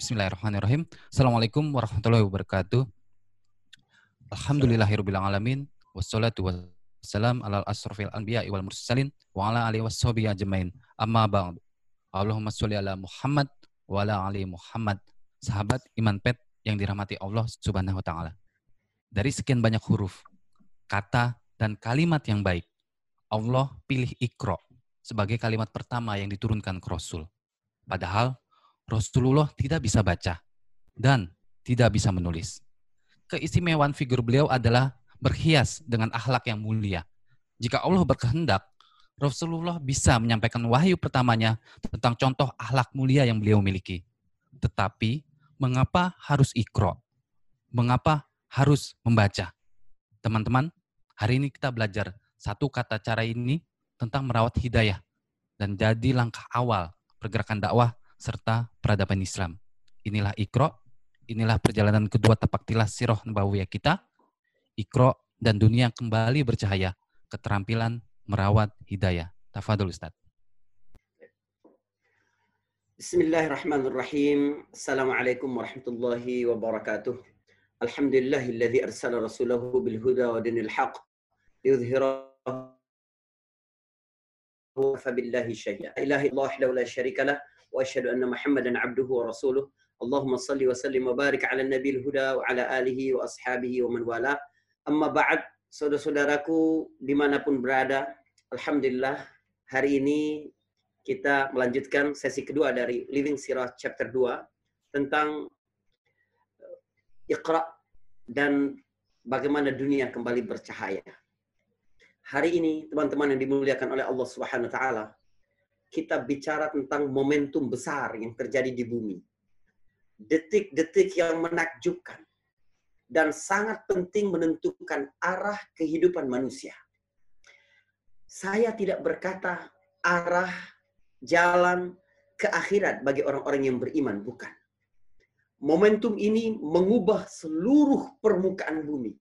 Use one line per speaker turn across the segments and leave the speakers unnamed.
Bismillahirrahmanirrahim. Assalamualaikum warahmatullahi wabarakatuh. Alhamdulillahirrahmanirrahim. Wassalatu wassalam ala asrafil anbiya wal mursalin wa ala alihi washabihi ajmain. Amma ba'd. Allahumma sholli ala Muhammad wa ala ali Muhammad. Sahabat iman pet yang dirahmati Allah Subhanahu wa taala. Dari sekian banyak huruf, kata dan kalimat yang baik, Allah pilih ikro sebagai kalimat pertama yang diturunkan ke Rasul. Padahal Rasulullah tidak bisa baca dan tidak bisa menulis. Keistimewaan figur beliau adalah berhias dengan akhlak yang mulia. Jika Allah berkehendak, Rasulullah bisa menyampaikan wahyu pertamanya tentang contoh akhlak mulia yang beliau miliki. Tetapi, mengapa harus ikro? Mengapa harus membaca? Teman-teman, hari ini kita belajar satu kata cara ini tentang merawat hidayah dan jadi langkah awal pergerakan dakwah serta peradaban Islam. Inilah Iqra, inilah perjalanan kedua tapak tilas sirah nabawiyah kita. Iqra dan dunia kembali bercahaya, keterampilan merawat hidayah. Tafadul Ustaz.
Bismillahirrahmanirrahim. Assalamualaikum warahmatullahi wabarakatuh. Alhamdulillahilladzi arsala rasulahu bil huda wa dinil haq liyudhhirahu فبالله شهيدا إله الله وحده لا شريك له وأشهد أن محمدا عبده ورسوله اللهم صل وسلم وبارك على النبي الهدى وعلى آله وأصحابه ومن والاه أما بعد saudara-saudaraku dimanapun berada Alhamdulillah hari ini kita melanjutkan sesi kedua dari Living Sirah chapter 2 tentang Iqra dan bagaimana dunia kembali bercahaya hari ini teman-teman yang dimuliakan oleh Allah Subhanahu wa taala, kita bicara tentang momentum besar yang terjadi di bumi. Detik-detik yang menakjubkan dan sangat penting menentukan arah kehidupan manusia. Saya tidak berkata arah jalan ke akhirat bagi orang-orang yang beriman, bukan. Momentum ini mengubah seluruh permukaan bumi.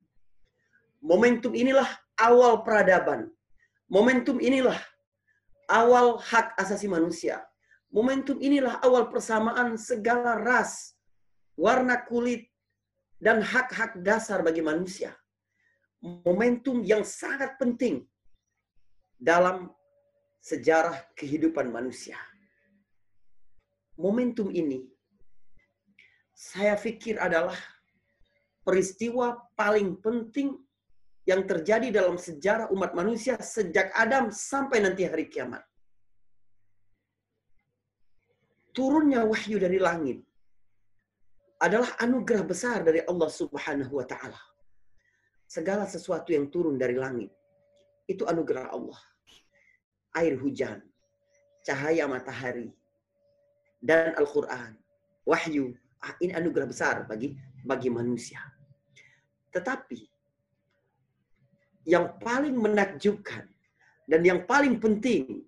Momentum inilah awal peradaban. Momentum inilah awal hak asasi manusia. Momentum inilah awal persamaan segala ras, warna kulit, dan hak-hak dasar bagi manusia. Momentum yang sangat penting dalam sejarah kehidupan manusia. Momentum ini saya pikir adalah peristiwa paling penting yang terjadi dalam sejarah umat manusia sejak Adam sampai nanti hari kiamat. Turunnya wahyu dari langit adalah anugerah besar dari Allah Subhanahu wa taala. Segala sesuatu yang turun dari langit itu anugerah Allah. Air hujan, cahaya matahari, dan Al-Qur'an, wahyu, ah, ini anugerah besar bagi bagi manusia. Tetapi yang paling menakjubkan dan yang paling penting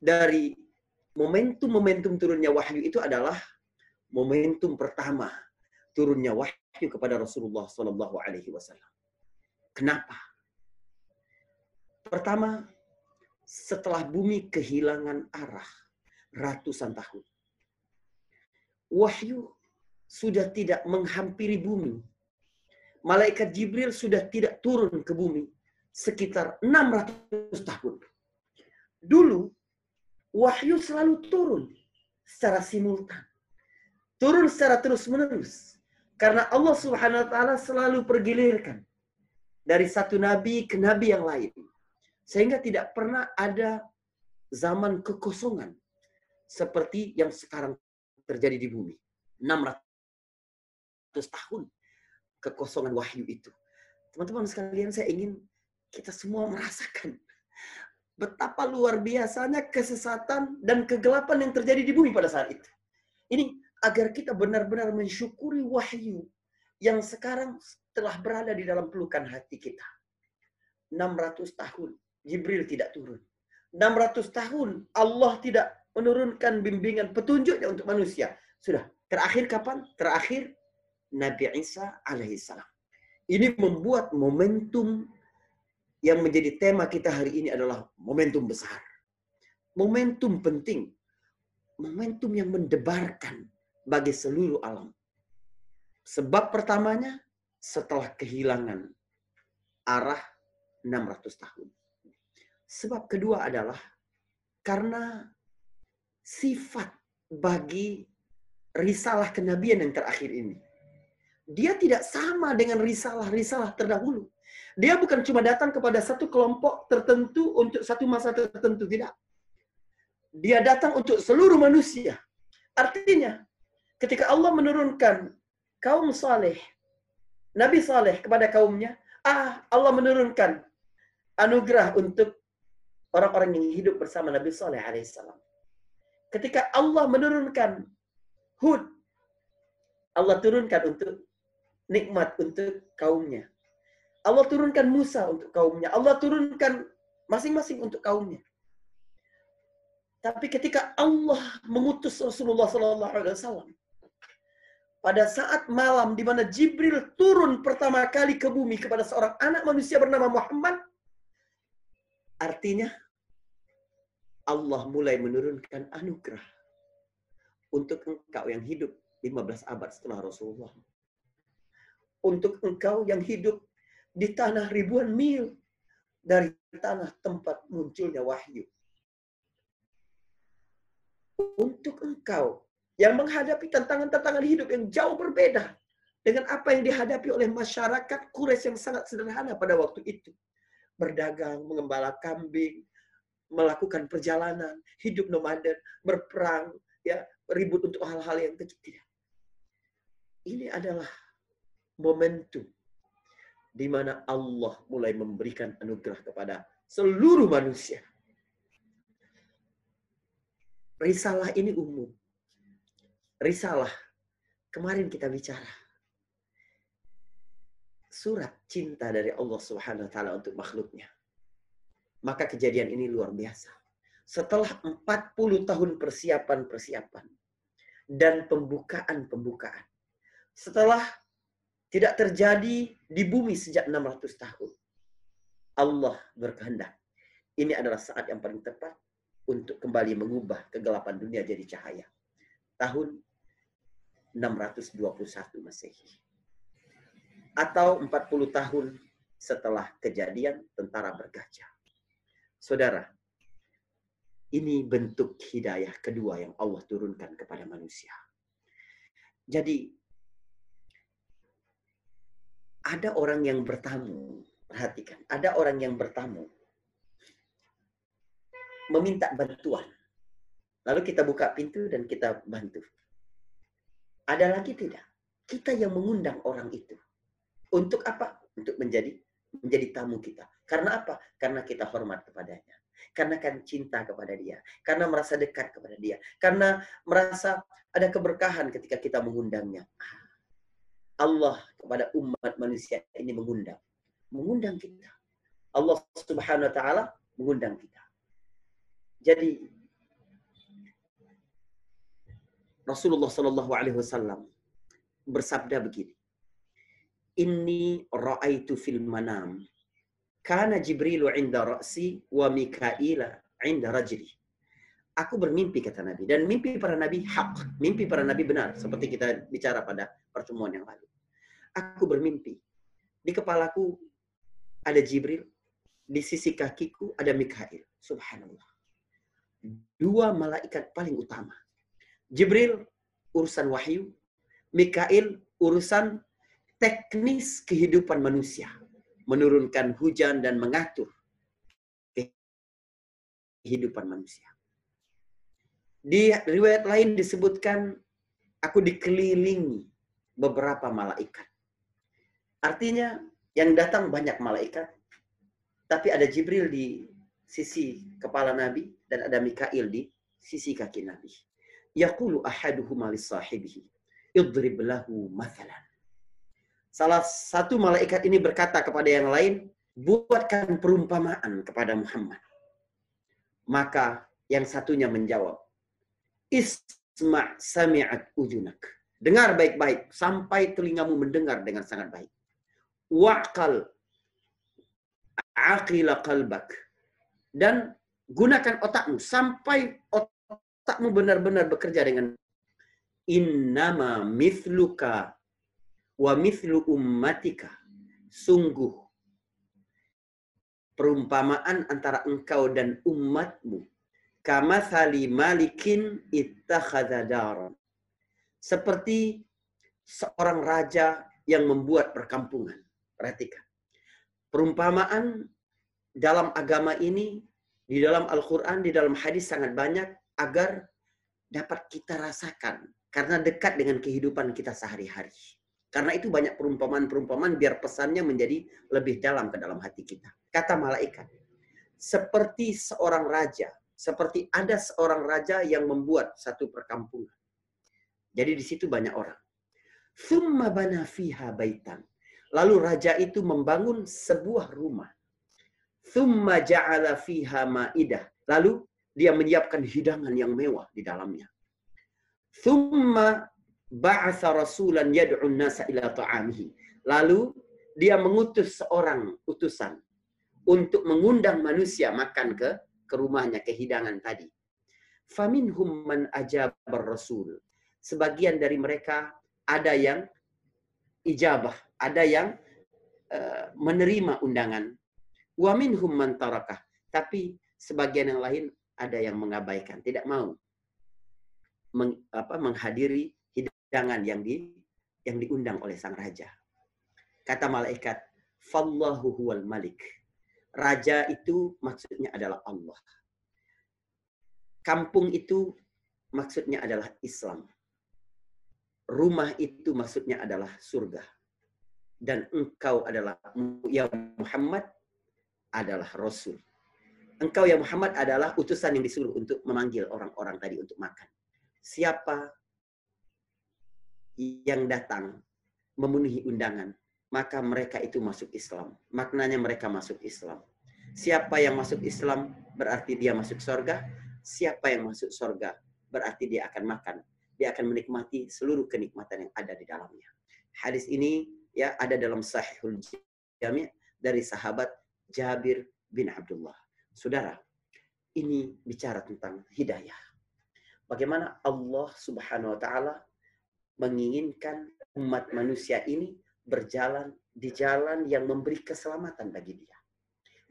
dari momentum-momentum turunnya wahyu itu adalah momentum pertama turunnya wahyu kepada Rasulullah Shallallahu Alaihi Wasallam. Kenapa? Pertama, setelah bumi kehilangan arah ratusan tahun, wahyu sudah tidak menghampiri bumi. Malaikat Jibril sudah tidak turun ke bumi sekitar 600 tahun. Dulu, wahyu selalu turun secara simultan. Turun secara terus-menerus. Karena Allah subhanahu wa ta'ala selalu pergilirkan. Dari satu nabi ke nabi yang lain. Sehingga tidak pernah ada zaman kekosongan. Seperti yang sekarang terjadi di bumi. 600 tahun kekosongan wahyu itu. Teman-teman sekalian, saya ingin kita semua merasakan betapa luar biasanya kesesatan dan kegelapan yang terjadi di bumi pada saat itu. Ini agar kita benar-benar mensyukuri wahyu yang sekarang telah berada di dalam pelukan hati kita. 600 tahun Jibril tidak turun. 600 tahun Allah tidak menurunkan bimbingan petunjuknya untuk manusia. Sudah. Terakhir kapan? Terakhir Nabi Isa alaihissalam. Ini membuat momentum yang menjadi tema kita hari ini adalah momentum besar. Momentum penting. Momentum yang mendebarkan bagi seluruh alam. Sebab pertamanya setelah kehilangan arah 600 tahun. Sebab kedua adalah karena sifat bagi risalah kenabian yang terakhir ini. Dia tidak sama dengan risalah-risalah terdahulu. Dia bukan cuma datang kepada satu kelompok tertentu untuk satu masa tertentu, tidak. Dia datang untuk seluruh manusia. Artinya, ketika Allah menurunkan kaum saleh, Nabi saleh kepada kaumnya, ah Allah menurunkan anugerah untuk orang-orang yang hidup bersama Nabi Saleh alaihissalam. Ketika Allah menurunkan Hud, Allah turunkan untuk nikmat untuk kaumnya. Allah turunkan Musa untuk kaumnya. Allah turunkan masing-masing untuk kaumnya. Tapi ketika Allah mengutus Rasulullah Sallallahu Alaihi Wasallam pada saat malam di mana Jibril turun pertama kali ke bumi kepada seorang anak manusia bernama Muhammad, artinya Allah mulai menurunkan anugerah untuk engkau yang hidup 15 abad setelah Rasulullah. Untuk engkau yang hidup di tanah ribuan mil dari tanah tempat munculnya wahyu. Untuk engkau yang menghadapi tantangan-tantangan hidup yang jauh berbeda dengan apa yang dihadapi oleh masyarakat Quraisy yang sangat sederhana pada waktu itu. Berdagang, mengembala kambing, melakukan perjalanan, hidup nomaden, berperang, ya ribut untuk hal-hal yang kecil. Ini adalah momentum di mana Allah mulai memberikan anugerah kepada seluruh manusia. Risalah ini umum. Risalah. Kemarin kita bicara. Surat cinta dari Allah Subhanahu wa taala untuk makhluknya. Maka kejadian ini luar biasa. Setelah 40 tahun persiapan-persiapan dan pembukaan-pembukaan. Setelah tidak terjadi di bumi sejak 600 tahun. Allah berkehendak. Ini adalah saat yang paling tepat untuk kembali mengubah kegelapan dunia jadi cahaya. Tahun 621 Masehi. Atau 40 tahun setelah kejadian tentara bergajah. Saudara, ini bentuk hidayah kedua yang Allah turunkan kepada manusia. Jadi ada orang yang bertamu, perhatikan, ada orang yang bertamu meminta bantuan. Lalu kita buka pintu dan kita bantu. Ada lagi tidak? Kita yang mengundang orang itu. Untuk apa? Untuk menjadi menjadi tamu kita. Karena apa? Karena kita hormat kepadanya. Karena kan cinta kepada dia. Karena merasa dekat kepada dia. Karena merasa ada keberkahan ketika kita mengundangnya. Allah kepada umat manusia ini mengundang. Mengundang kita. Allah subhanahu wa ta'ala mengundang kita. Jadi Rasulullah Shallallahu Alaihi Wasallam bersabda begini, Inni ra'aitu fil manam, kana Jibrilu inda ra'si wa Mikaila inda rajli. Aku bermimpi kata Nabi dan mimpi para nabi hak, mimpi para nabi benar seperti kita bicara pada pertemuan yang lalu. Aku bermimpi. Di kepalaku ada Jibril, di sisi kakiku ada Mikail. Subhanallah. Dua malaikat paling utama. Jibril urusan wahyu, Mikail urusan teknis kehidupan manusia, menurunkan hujan dan mengatur kehidupan manusia. Di riwayat lain disebutkan aku dikelilingi beberapa malaikat. Artinya yang datang banyak malaikat, tapi ada Jibril di sisi kepala Nabi dan ada Mikail di sisi kaki Nabi. Yaqulu ahaduhuma li sahibihi idrib lahu mathalan. Salah satu malaikat ini berkata kepada yang lain, buatkan perumpamaan kepada Muhammad. Maka yang satunya menjawab, Isma' sami'at ujunak. Dengar baik-baik sampai telingamu mendengar dengan sangat baik wa'qal aqila qalbak dan gunakan otakmu sampai otakmu benar-benar bekerja dengan innama mithluka wa mithlu ummatika. Sungguh perumpamaan antara engkau dan umatmu kama thali malikin. Seperti seorang raja yang membuat perkampungan. Perhatikan. Perumpamaan dalam agama ini, di dalam Al-Quran, di dalam hadis sangat banyak agar dapat kita rasakan. Karena dekat dengan kehidupan kita sehari-hari. Karena itu banyak perumpamaan-perumpamaan biar pesannya menjadi lebih dalam ke dalam hati kita. Kata malaikat, seperti seorang raja, seperti ada seorang raja yang membuat satu perkampungan. Jadi di situ banyak orang. Thumma bana fiha baitan. Lalu raja itu membangun sebuah rumah. Thumma ja'ala fiha ma'idah. Lalu dia menyiapkan hidangan yang mewah di dalamnya. Thumma ba'atha rasulan yad'un nasa ila ta'amihi. Lalu dia mengutus seorang utusan untuk mengundang manusia makan ke ke rumahnya ke hidangan tadi. Faminhum man ajabar rasul. Sebagian dari mereka ada yang ijabah, ada yang uh, menerima undangan. Wa minhum man. Tapi sebagian yang lain ada yang mengabaikan, tidak mau meng, apa, menghadiri hidangan yang di yang diundang oleh sang raja. Kata malaikat, "Fallahu huwal malik." Raja itu maksudnya adalah Allah. Kampung itu maksudnya adalah Islam. Rumah itu maksudnya adalah surga. Dan engkau adalah ya Muhammad adalah Rasul. Engkau ya Muhammad adalah utusan yang disuruh untuk memanggil orang-orang tadi untuk makan. Siapa yang datang memenuhi undangan, maka mereka itu masuk Islam. Maknanya mereka masuk Islam. Siapa yang masuk Islam berarti dia masuk surga. Siapa yang masuk surga berarti dia akan makan. Dia akan menikmati seluruh kenikmatan yang ada di dalamnya. Hadis ini ya ada dalam Sahihul Jami' dari sahabat Jabir bin Abdullah. Saudara, ini bicara tentang hidayah. Bagaimana Allah Subhanahu wa taala menginginkan umat manusia ini berjalan di jalan yang memberi keselamatan bagi dia.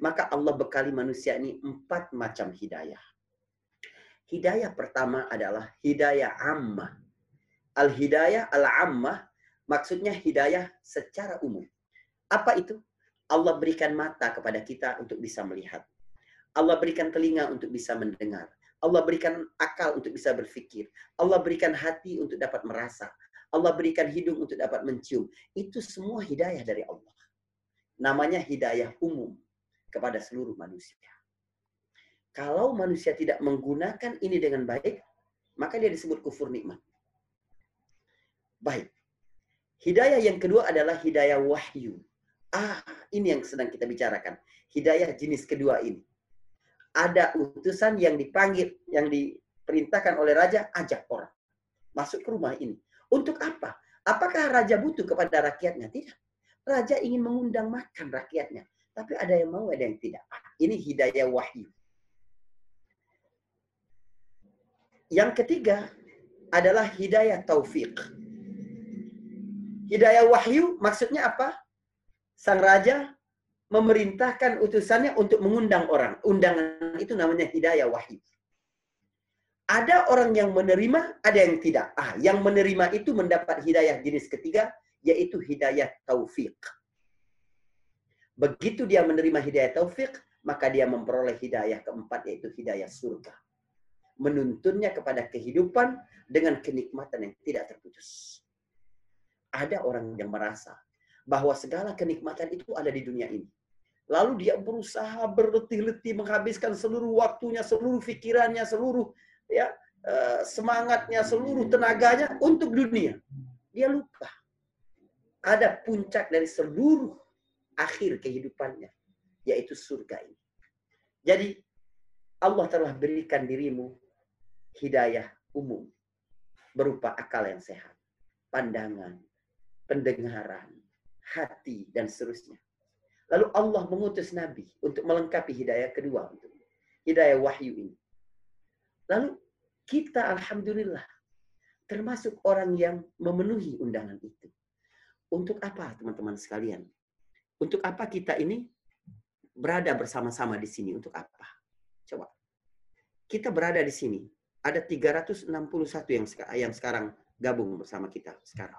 Maka Allah bekali manusia ini empat macam hidayah. Hidayah pertama adalah hidayah ammah. Al-hidayah al-ammah maksudnya hidayah secara umum. Apa itu? Allah berikan mata kepada kita untuk bisa melihat. Allah berikan telinga untuk bisa mendengar. Allah berikan akal untuk bisa berpikir. Allah berikan hati untuk dapat merasa. Allah berikan hidung untuk dapat mencium. Itu semua hidayah dari Allah. Namanya hidayah umum kepada seluruh manusia. Kalau manusia tidak menggunakan ini dengan baik, maka dia disebut kufur nikmat. Baik. Hidayah yang kedua adalah hidayah wahyu. Ah, ini yang sedang kita bicarakan. Hidayah jenis kedua ini ada utusan yang dipanggil, yang diperintahkan oleh raja, ajak orang masuk ke rumah ini. Untuk apa? Apakah raja butuh kepada rakyatnya? Tidak. Raja ingin mengundang makan rakyatnya. Tapi ada yang mau, ada yang tidak. Ini hidayah wahyu. Yang ketiga adalah hidayah taufik. Hidayah wahyu maksudnya apa? Sang raja memerintahkan utusannya untuk mengundang orang. Undangan itu namanya hidayah wahyu. Ada orang yang menerima, ada yang tidak. Ah, yang menerima itu mendapat hidayah jenis ketiga, yaitu hidayah taufik. Begitu dia menerima hidayah taufik, maka dia memperoleh hidayah keempat, yaitu hidayah surga. Menuntunnya kepada kehidupan dengan kenikmatan yang tidak terputus. Ada orang yang merasa bahwa segala kenikmatan itu ada di dunia ini. Lalu dia berusaha berletih-letih menghabiskan seluruh waktunya, seluruh pikirannya, seluruh ya eh, semangatnya, seluruh tenaganya untuk dunia. Dia lupa. Ada puncak dari seluruh akhir kehidupannya, yaitu surga ini. Jadi Allah telah berikan dirimu hidayah umum berupa akal yang sehat, pandangan, pendengaran, hati, dan seterusnya. Lalu Allah mengutus Nabi untuk melengkapi hidayah kedua. Hidayah wahyu ini. Lalu kita Alhamdulillah termasuk orang yang memenuhi undangan itu. Untuk apa teman-teman sekalian? Untuk apa kita ini berada bersama-sama di sini? Untuk apa? Coba. Kita berada di sini. Ada 361 yang yang sekarang gabung bersama kita sekarang.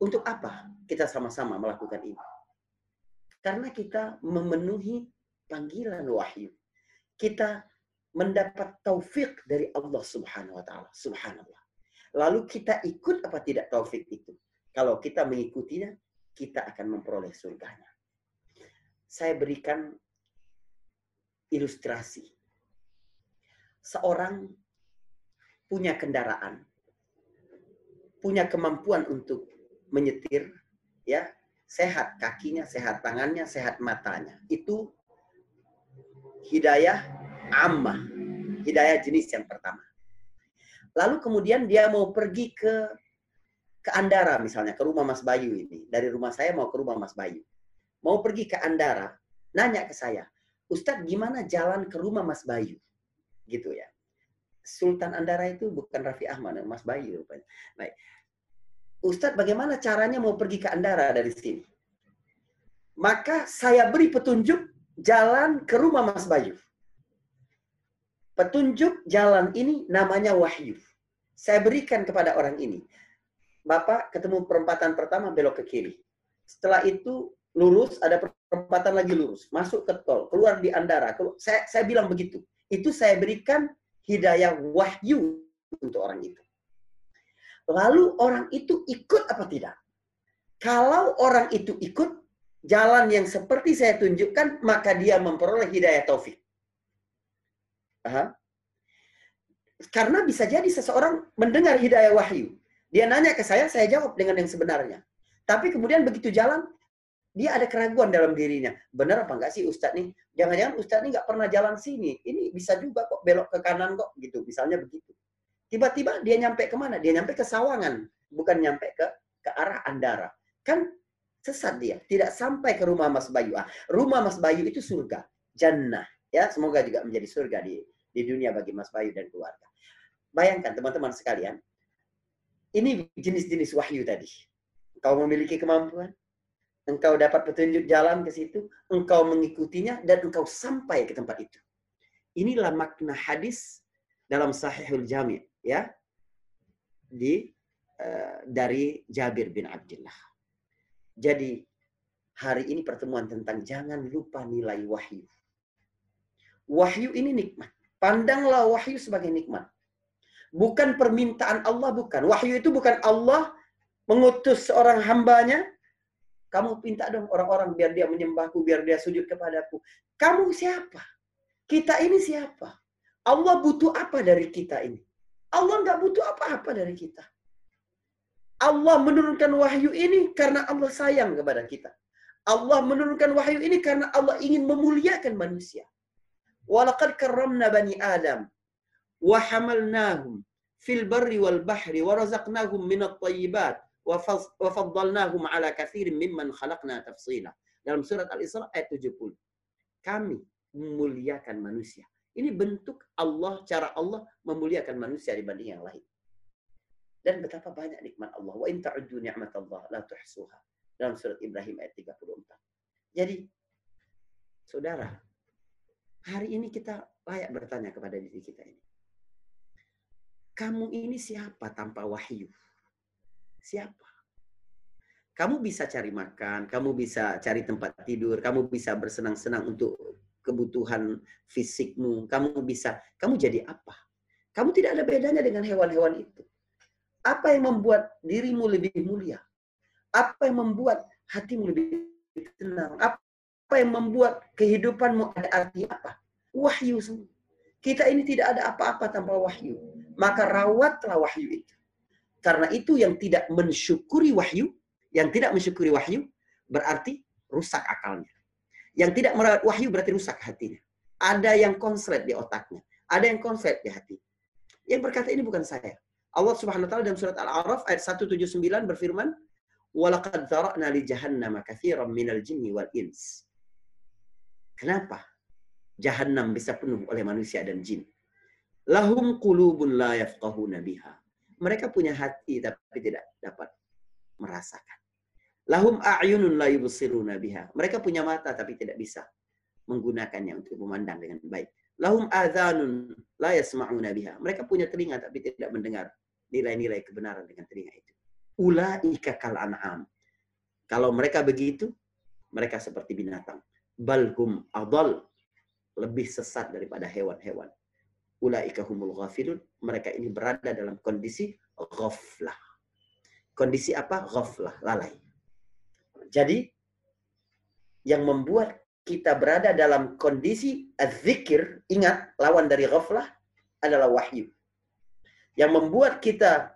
Untuk apa kita sama-sama melakukan ini? Karena kita memenuhi panggilan wahyu. Kita mendapat taufik dari Allah Subhanahu wa taala. Subhanallah. Lalu kita ikut apa tidak taufik itu? Kalau kita mengikutinya, kita akan memperoleh surganya. Saya berikan ilustrasi. Seorang punya kendaraan, punya kemampuan untuk menyetir, ya sehat kakinya, sehat tangannya, sehat matanya. Itu hidayah ammah, hidayah jenis yang pertama. Lalu kemudian dia mau pergi ke ke Andara misalnya, ke rumah Mas Bayu ini. Dari rumah saya mau ke rumah Mas Bayu. Mau pergi ke Andara, nanya ke saya, Ustadz gimana jalan ke rumah Mas Bayu? Gitu ya. Sultan Andara itu bukan Raffi Ahmad, Mas Bayu. Baik. Ustadz bagaimana caranya mau pergi ke Andara dari sini? Maka saya beri petunjuk jalan ke rumah Mas Bayu. Petunjuk jalan ini namanya wahyu. Saya berikan kepada orang ini. Bapak ketemu perempatan pertama belok ke kiri. Setelah itu lurus, ada perempatan lagi lurus. Masuk ke tol, keluar di Andara. Saya, saya bilang begitu. Itu saya berikan hidayah wahyu untuk orang itu. Lalu orang itu ikut apa tidak? Kalau orang itu ikut jalan yang seperti saya tunjukkan, maka dia memperoleh hidayah taufik. Aha. Karena bisa jadi seseorang mendengar hidayah wahyu. Dia nanya ke saya, saya jawab dengan yang sebenarnya. Tapi kemudian begitu jalan, dia ada keraguan dalam dirinya. Benar apa enggak sih Ustadz nih? Jangan-jangan Ustadz nih nggak pernah jalan sini. Ini bisa juga kok belok ke kanan kok gitu. Misalnya begitu. Tiba-tiba dia nyampe ke mana? Dia nyampe ke Sawangan. Bukan nyampe ke ke arah Andara. Kan sesat dia. Tidak sampai ke rumah Mas Bayu. Ah, rumah Mas Bayu itu surga. Jannah. Ya, semoga juga menjadi surga di di dunia bagi Mas Bayu dan keluarga. Bayangkan teman-teman sekalian, ini jenis-jenis wahyu tadi. Engkau memiliki kemampuan, engkau dapat petunjuk jalan ke situ, engkau mengikutinya, dan engkau sampai ke tempat itu. Inilah makna hadis dalam Sahihul Jami' ya di uh, dari Jabir bin Abdullah. Jadi hari ini pertemuan tentang jangan lupa nilai wahyu. Wahyu ini nikmat. Pandanglah wahyu sebagai nikmat. Bukan permintaan Allah, bukan. Wahyu itu bukan Allah mengutus seorang hambanya. Kamu minta dong orang-orang biar dia menyembahku, biar dia sujud kepadaku. Kamu siapa? Kita ini siapa? Allah butuh apa dari kita ini? Allah nggak butuh apa-apa dari kita. Allah menurunkan wahyu ini karena Allah sayang kepada kita. Allah menurunkan wahyu ini karena Allah ingin memuliakan manusia. Walaqad karramna bani Adam wa hamalnahum fil barri wal bahri wa razaqnahum min at-tayyibat faddalnahum ala kathirin mimman khalaqna tafsila. Dalam surat Al-Isra ayat 70. Kami memuliakan manusia. Ini bentuk Allah, cara Allah memuliakan manusia dibanding yang lain. Dan betapa banyak nikmat Allah. Wa in ta'uddu ni'mat Allah la tuhsuha. Dalam surat Ibrahim ayat 34. Jadi, saudara, Hari ini kita layak bertanya kepada diri kita ini. Kamu ini siapa tanpa wahyu? Siapa? Kamu bisa cari makan, kamu bisa cari tempat tidur, kamu bisa bersenang-senang untuk kebutuhan fisikmu, kamu bisa, kamu jadi apa? Kamu tidak ada bedanya dengan hewan-hewan itu. Apa yang membuat dirimu lebih mulia? Apa yang membuat hatimu lebih tenang? Apa yang membuat kehidupanmu ada arti apa? Wahyu semua. Kita ini tidak ada apa-apa tanpa wahyu. Maka rawatlah wahyu itu. Karena itu yang tidak mensyukuri wahyu, yang tidak mensyukuri wahyu, berarti rusak akalnya. Yang tidak merawat wahyu berarti rusak hatinya. Ada yang konslet di otaknya. Ada yang konslet di hati. Yang berkata ini bukan saya. Allah Subhanahu wa taala dalam surat Al-A'raf ayat 179 berfirman, "Walaqad dzara'na li jahannama katsiran minal jinni wal ins." Kenapa? Jahannam bisa penuh oleh manusia dan jin. Lahum qulubun la yafqahuna biha. Mereka punya hati tapi tidak dapat merasakan. Lahum a'yunun la yubsiruna biha. Mereka punya mata tapi tidak bisa menggunakannya untuk memandang dengan baik. Lahum adhanun la yasma'una biha. Mereka punya telinga tapi tidak mendengar nilai-nilai kebenaran dengan telinga itu. Ulaika kal an'am. Kalau mereka begitu, mereka seperti binatang. Balhum adal. Lebih sesat daripada hewan-hewan. Ulaika ghafilun. Mereka ini berada dalam kondisi ghaflah. Kondisi apa? Ghaflah, lalai. Jadi, yang membuat kita berada dalam kondisi zikir, ingat, lawan dari ghaflah adalah wahyu. Yang membuat kita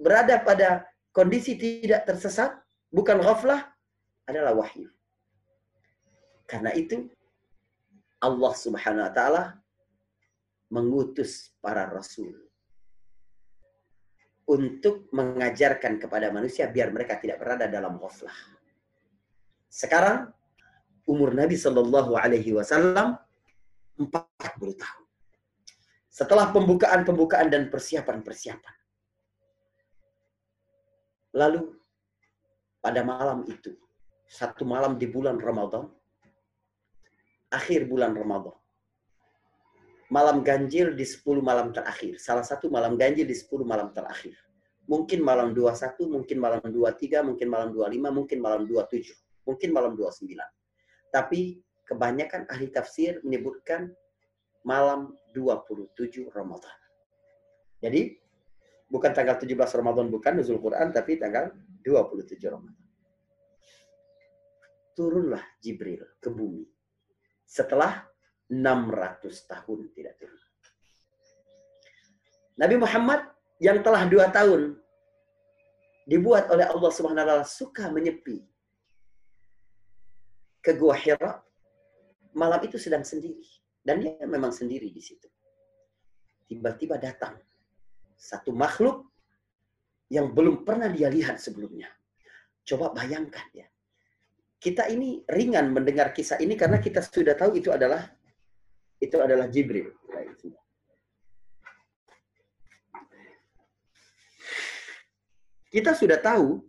berada pada kondisi tidak tersesat, bukan ghaflah, adalah wahyu. Karena itu, Allah subhanahu wa ta'ala mengutus para rasul untuk mengajarkan kepada manusia biar mereka tidak berada dalam ghaflah. Sekarang umur Nabi Shallallahu Alaihi Wasallam 40 tahun. Setelah pembukaan-pembukaan dan persiapan-persiapan. Lalu pada malam itu, satu malam di bulan Ramadan, akhir bulan Ramadan, malam ganjil di 10 malam terakhir. Salah satu malam ganjil di 10 malam terakhir. Mungkin malam 21, mungkin malam 23, mungkin malam 25, mungkin malam 27, mungkin malam 29. Tapi kebanyakan ahli tafsir menyebutkan malam 27 Ramadan. Jadi bukan tanggal 17 Ramadan bukan nuzul Quran tapi tanggal 27 Ramadan. Turunlah Jibril ke bumi setelah 600 tahun tidak turun. Nabi Muhammad yang telah dua tahun dibuat oleh Allah Subhanahu wa taala suka menyepi ke Gua Hira. Malam itu sedang sendiri dan dia memang sendiri di situ. Tiba-tiba datang satu makhluk yang belum pernah dia lihat sebelumnya. Coba bayangkan ya. Kita ini ringan mendengar kisah ini karena kita sudah tahu itu adalah itu adalah Jibril. Kita sudah tahu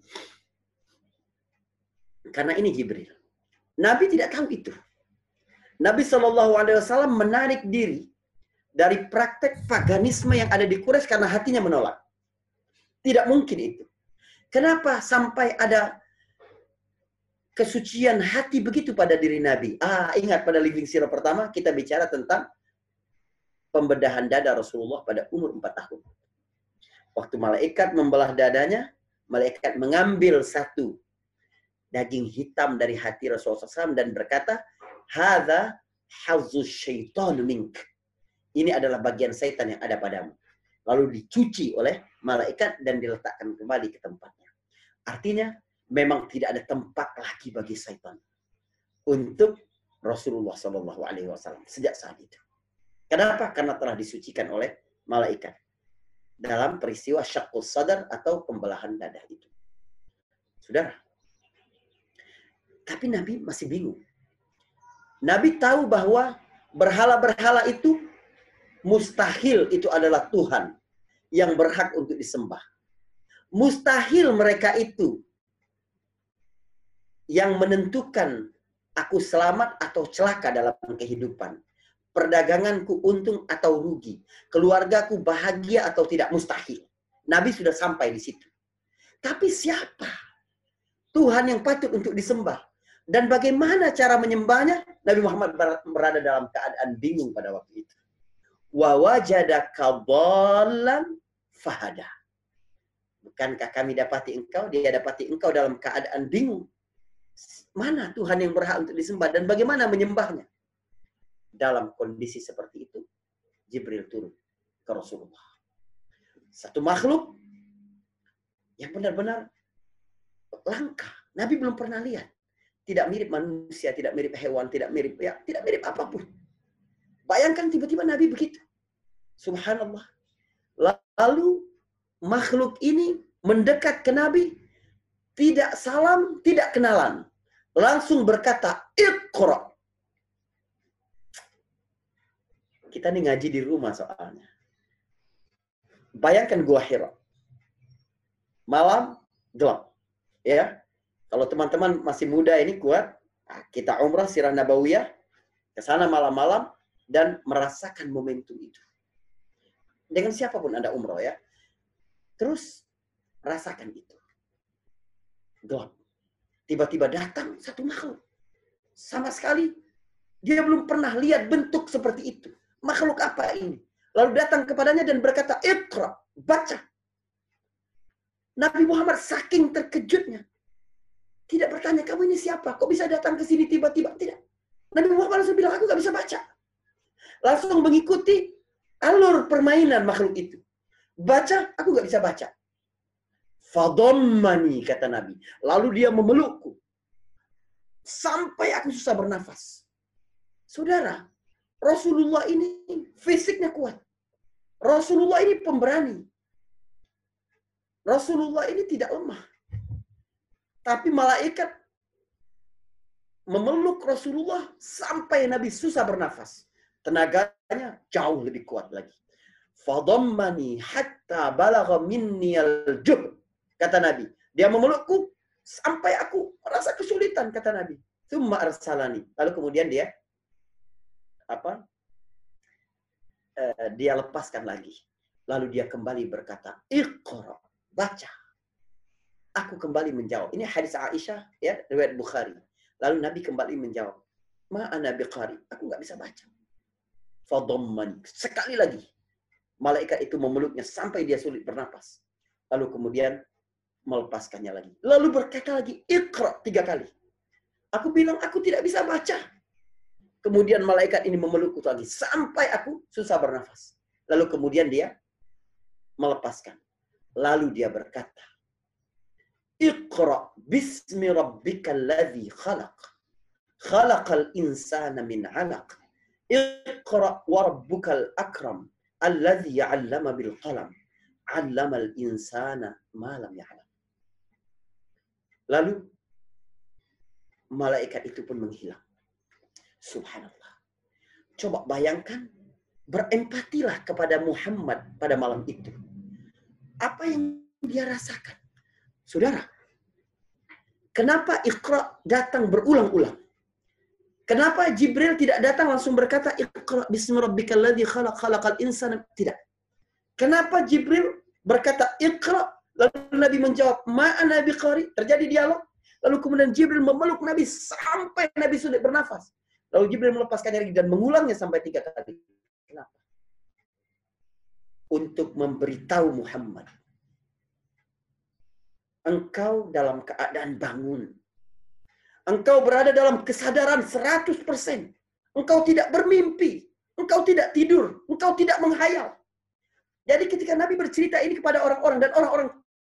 karena ini Jibril. Nabi tidak tahu itu. Nabi Wasallam menarik diri dari praktek paganisme yang ada di Quraisy karena hatinya menolak. Tidak mungkin itu. Kenapa sampai ada kesucian hati begitu pada diri Nabi. Ah, ingat pada living zero pertama kita bicara tentang pembedahan dada Rasulullah pada umur 4 tahun. Waktu malaikat membelah dadanya, malaikat mengambil satu daging hitam dari hati Rasulullah SAW dan berkata, Hada hazus syaitan mink. Ini adalah bagian setan yang ada padamu. Lalu dicuci oleh malaikat dan diletakkan kembali ke tempatnya. Artinya, memang tidak ada tempat lagi bagi syaitan untuk Rasulullah Shallallahu Alaihi Wasallam sejak saat itu. Kenapa? Karena telah disucikan oleh malaikat dalam peristiwa syakus sadar atau pembelahan dada itu. Saudara, tapi Nabi masih bingung. Nabi tahu bahwa berhala-berhala itu mustahil itu adalah Tuhan yang berhak untuk disembah. Mustahil mereka itu yang menentukan aku selamat atau celaka dalam kehidupan. Perdaganganku untung atau rugi. Keluargaku bahagia atau tidak mustahil. Nabi sudah sampai di situ. Tapi siapa Tuhan yang patut untuk disembah? Dan bagaimana cara menyembahnya? Nabi Muhammad berada dalam keadaan bingung pada waktu itu. Wa wajadaka fahada. Bukankah kami dapati engkau? Dia dapati engkau dalam keadaan bingung. Mana Tuhan yang berhak untuk disembah dan bagaimana menyembahnya? Dalam kondisi seperti itu, Jibril turun ke Rasulullah. Satu makhluk yang benar-benar langka. Nabi belum pernah lihat. Tidak mirip manusia, tidak mirip hewan, tidak mirip ya, tidak mirip apa pun. Bayangkan tiba-tiba Nabi begitu. Subhanallah. Lalu makhluk ini mendekat ke Nabi, tidak salam, tidak kenalan langsung berkata, Iqra. Kita nih ngaji di rumah soalnya. Bayangkan gua Hira. malam gelap. Ya. Kalau teman-teman masih muda ini kuat, kita umrah sirah nabawiyah ke sana malam-malam dan merasakan momentum itu. Dengan siapa pun Anda umroh ya. Terus rasakan itu. Gelap. Tiba-tiba datang satu makhluk. Sama sekali dia belum pernah lihat bentuk seperti itu. Makhluk apa ini? Lalu datang kepadanya dan berkata, Iqra, baca. Nabi Muhammad saking terkejutnya. Tidak bertanya, kamu ini siapa? Kok bisa datang ke sini tiba-tiba? Tidak. Nabi Muhammad langsung bilang, aku gak bisa baca. Langsung mengikuti alur permainan makhluk itu. Baca, aku gak bisa baca. Fadommani, kata Nabi. Lalu dia memelukku. Sampai aku susah bernafas. Saudara, Rasulullah ini fisiknya kuat. Rasulullah ini pemberani. Rasulullah ini tidak lemah. Tapi malaikat memeluk Rasulullah sampai Nabi susah bernafas. Tenaganya jauh lebih kuat lagi. Fadammani hatta balagha minni al-jub. Kata Nabi. Dia memelukku sampai aku merasa kesulitan, kata Nabi. Thumma arsalani. Lalu kemudian dia apa? Uh, dia lepaskan lagi. Lalu dia kembali berkata, Iqra, baca. Aku kembali menjawab. Ini hadis Aisyah, ya, riwayat Bukhari. Lalu Nabi kembali menjawab, Ma'ana biqari. Aku nggak bisa baca. Fadammani. Sekali lagi. Malaikat itu memeluknya sampai dia sulit bernapas. Lalu kemudian melepaskannya lagi. Lalu berkata lagi, Iqra tiga kali. Aku bilang, aku tidak bisa baca. Kemudian malaikat ini memelukku lagi. Sampai aku susah bernafas. Lalu kemudian dia melepaskan. Lalu dia berkata, Iqra bismi rabbikal ladzi khalaq. Khalaqal insana min 'alaq. Iqra wa rabbukal akram alladzi 'allama bil qalam. 'Allamal insana ma lam ya'lam. Lalu malaikat itu pun menghilang. Subhanallah. Coba bayangkan berempatilah kepada Muhammad pada malam itu apa yang dia rasakan. Saudara, kenapa Iqra datang berulang-ulang? Kenapa Jibril tidak datang langsung berkata Iqra bismi rabbikal ladzi khalaq khalaqal insana? Tidak. Kenapa Jibril berkata Iqra lalu Nabi menjawab ma ana biqari? Terjadi dialog. Lalu kemudian Jibril memeluk Nabi sampai Nabi sudah bernafas. Lalu Jibril melepaskannya lagi dan mengulangnya sampai tiga kali. Kenapa? untuk memberitahu Muhammad. Engkau dalam keadaan bangun. Engkau berada dalam kesadaran 100%. Engkau tidak bermimpi. Engkau tidak tidur. Engkau tidak menghayal. Jadi ketika Nabi bercerita ini kepada orang-orang dan orang-orang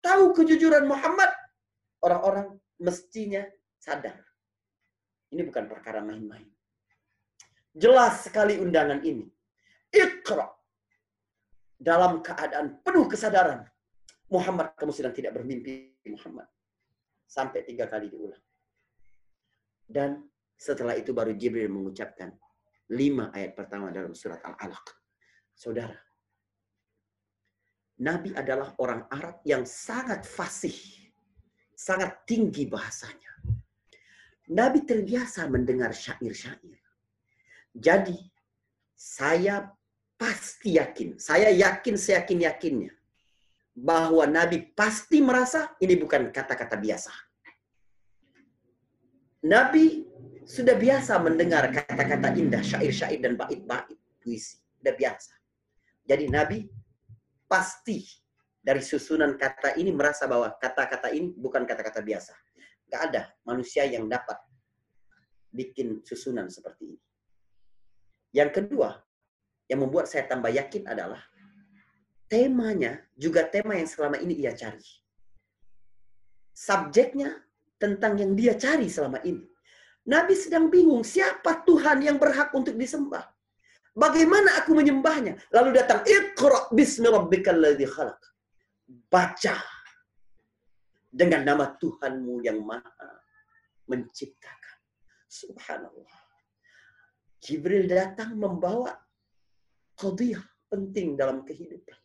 tahu kejujuran Muhammad, orang-orang mestinya sadar. Ini bukan perkara main-main. Jelas sekali undangan ini. Iqra dalam keadaan penuh kesadaran. Muhammad, kamu tidak bermimpi, Muhammad. Sampai tiga kali diulang. Dan setelah itu baru Jibril mengucapkan lima ayat pertama dalam surat Al-Alaq. Saudara, Nabi adalah orang Arab yang sangat fasih, sangat tinggi bahasanya. Nabi terbiasa mendengar syair-syair. Jadi, saya pasti yakin, saya yakin seyakin-yakinnya bahwa Nabi pasti merasa ini bukan kata-kata biasa. Nabi sudah biasa mendengar kata-kata indah, syair-syair dan bait-bait puisi. Sudah biasa. Jadi Nabi pasti dari susunan kata ini merasa bahwa kata-kata ini bukan kata-kata biasa. Gak ada manusia yang dapat bikin susunan seperti ini. Yang kedua, yang membuat saya tambah yakin adalah temanya juga tema yang selama ini ia cari. Subjeknya tentang yang dia cari selama ini. Nabi sedang bingung siapa Tuhan yang berhak untuk disembah. Bagaimana aku menyembahnya? Lalu datang Iqra bismi rabbikal ladzi khalaq. Baca dengan nama Tuhanmu yang maha menciptakan. Subhanallah. Jibril datang membawa qadiyah penting dalam kehidupan.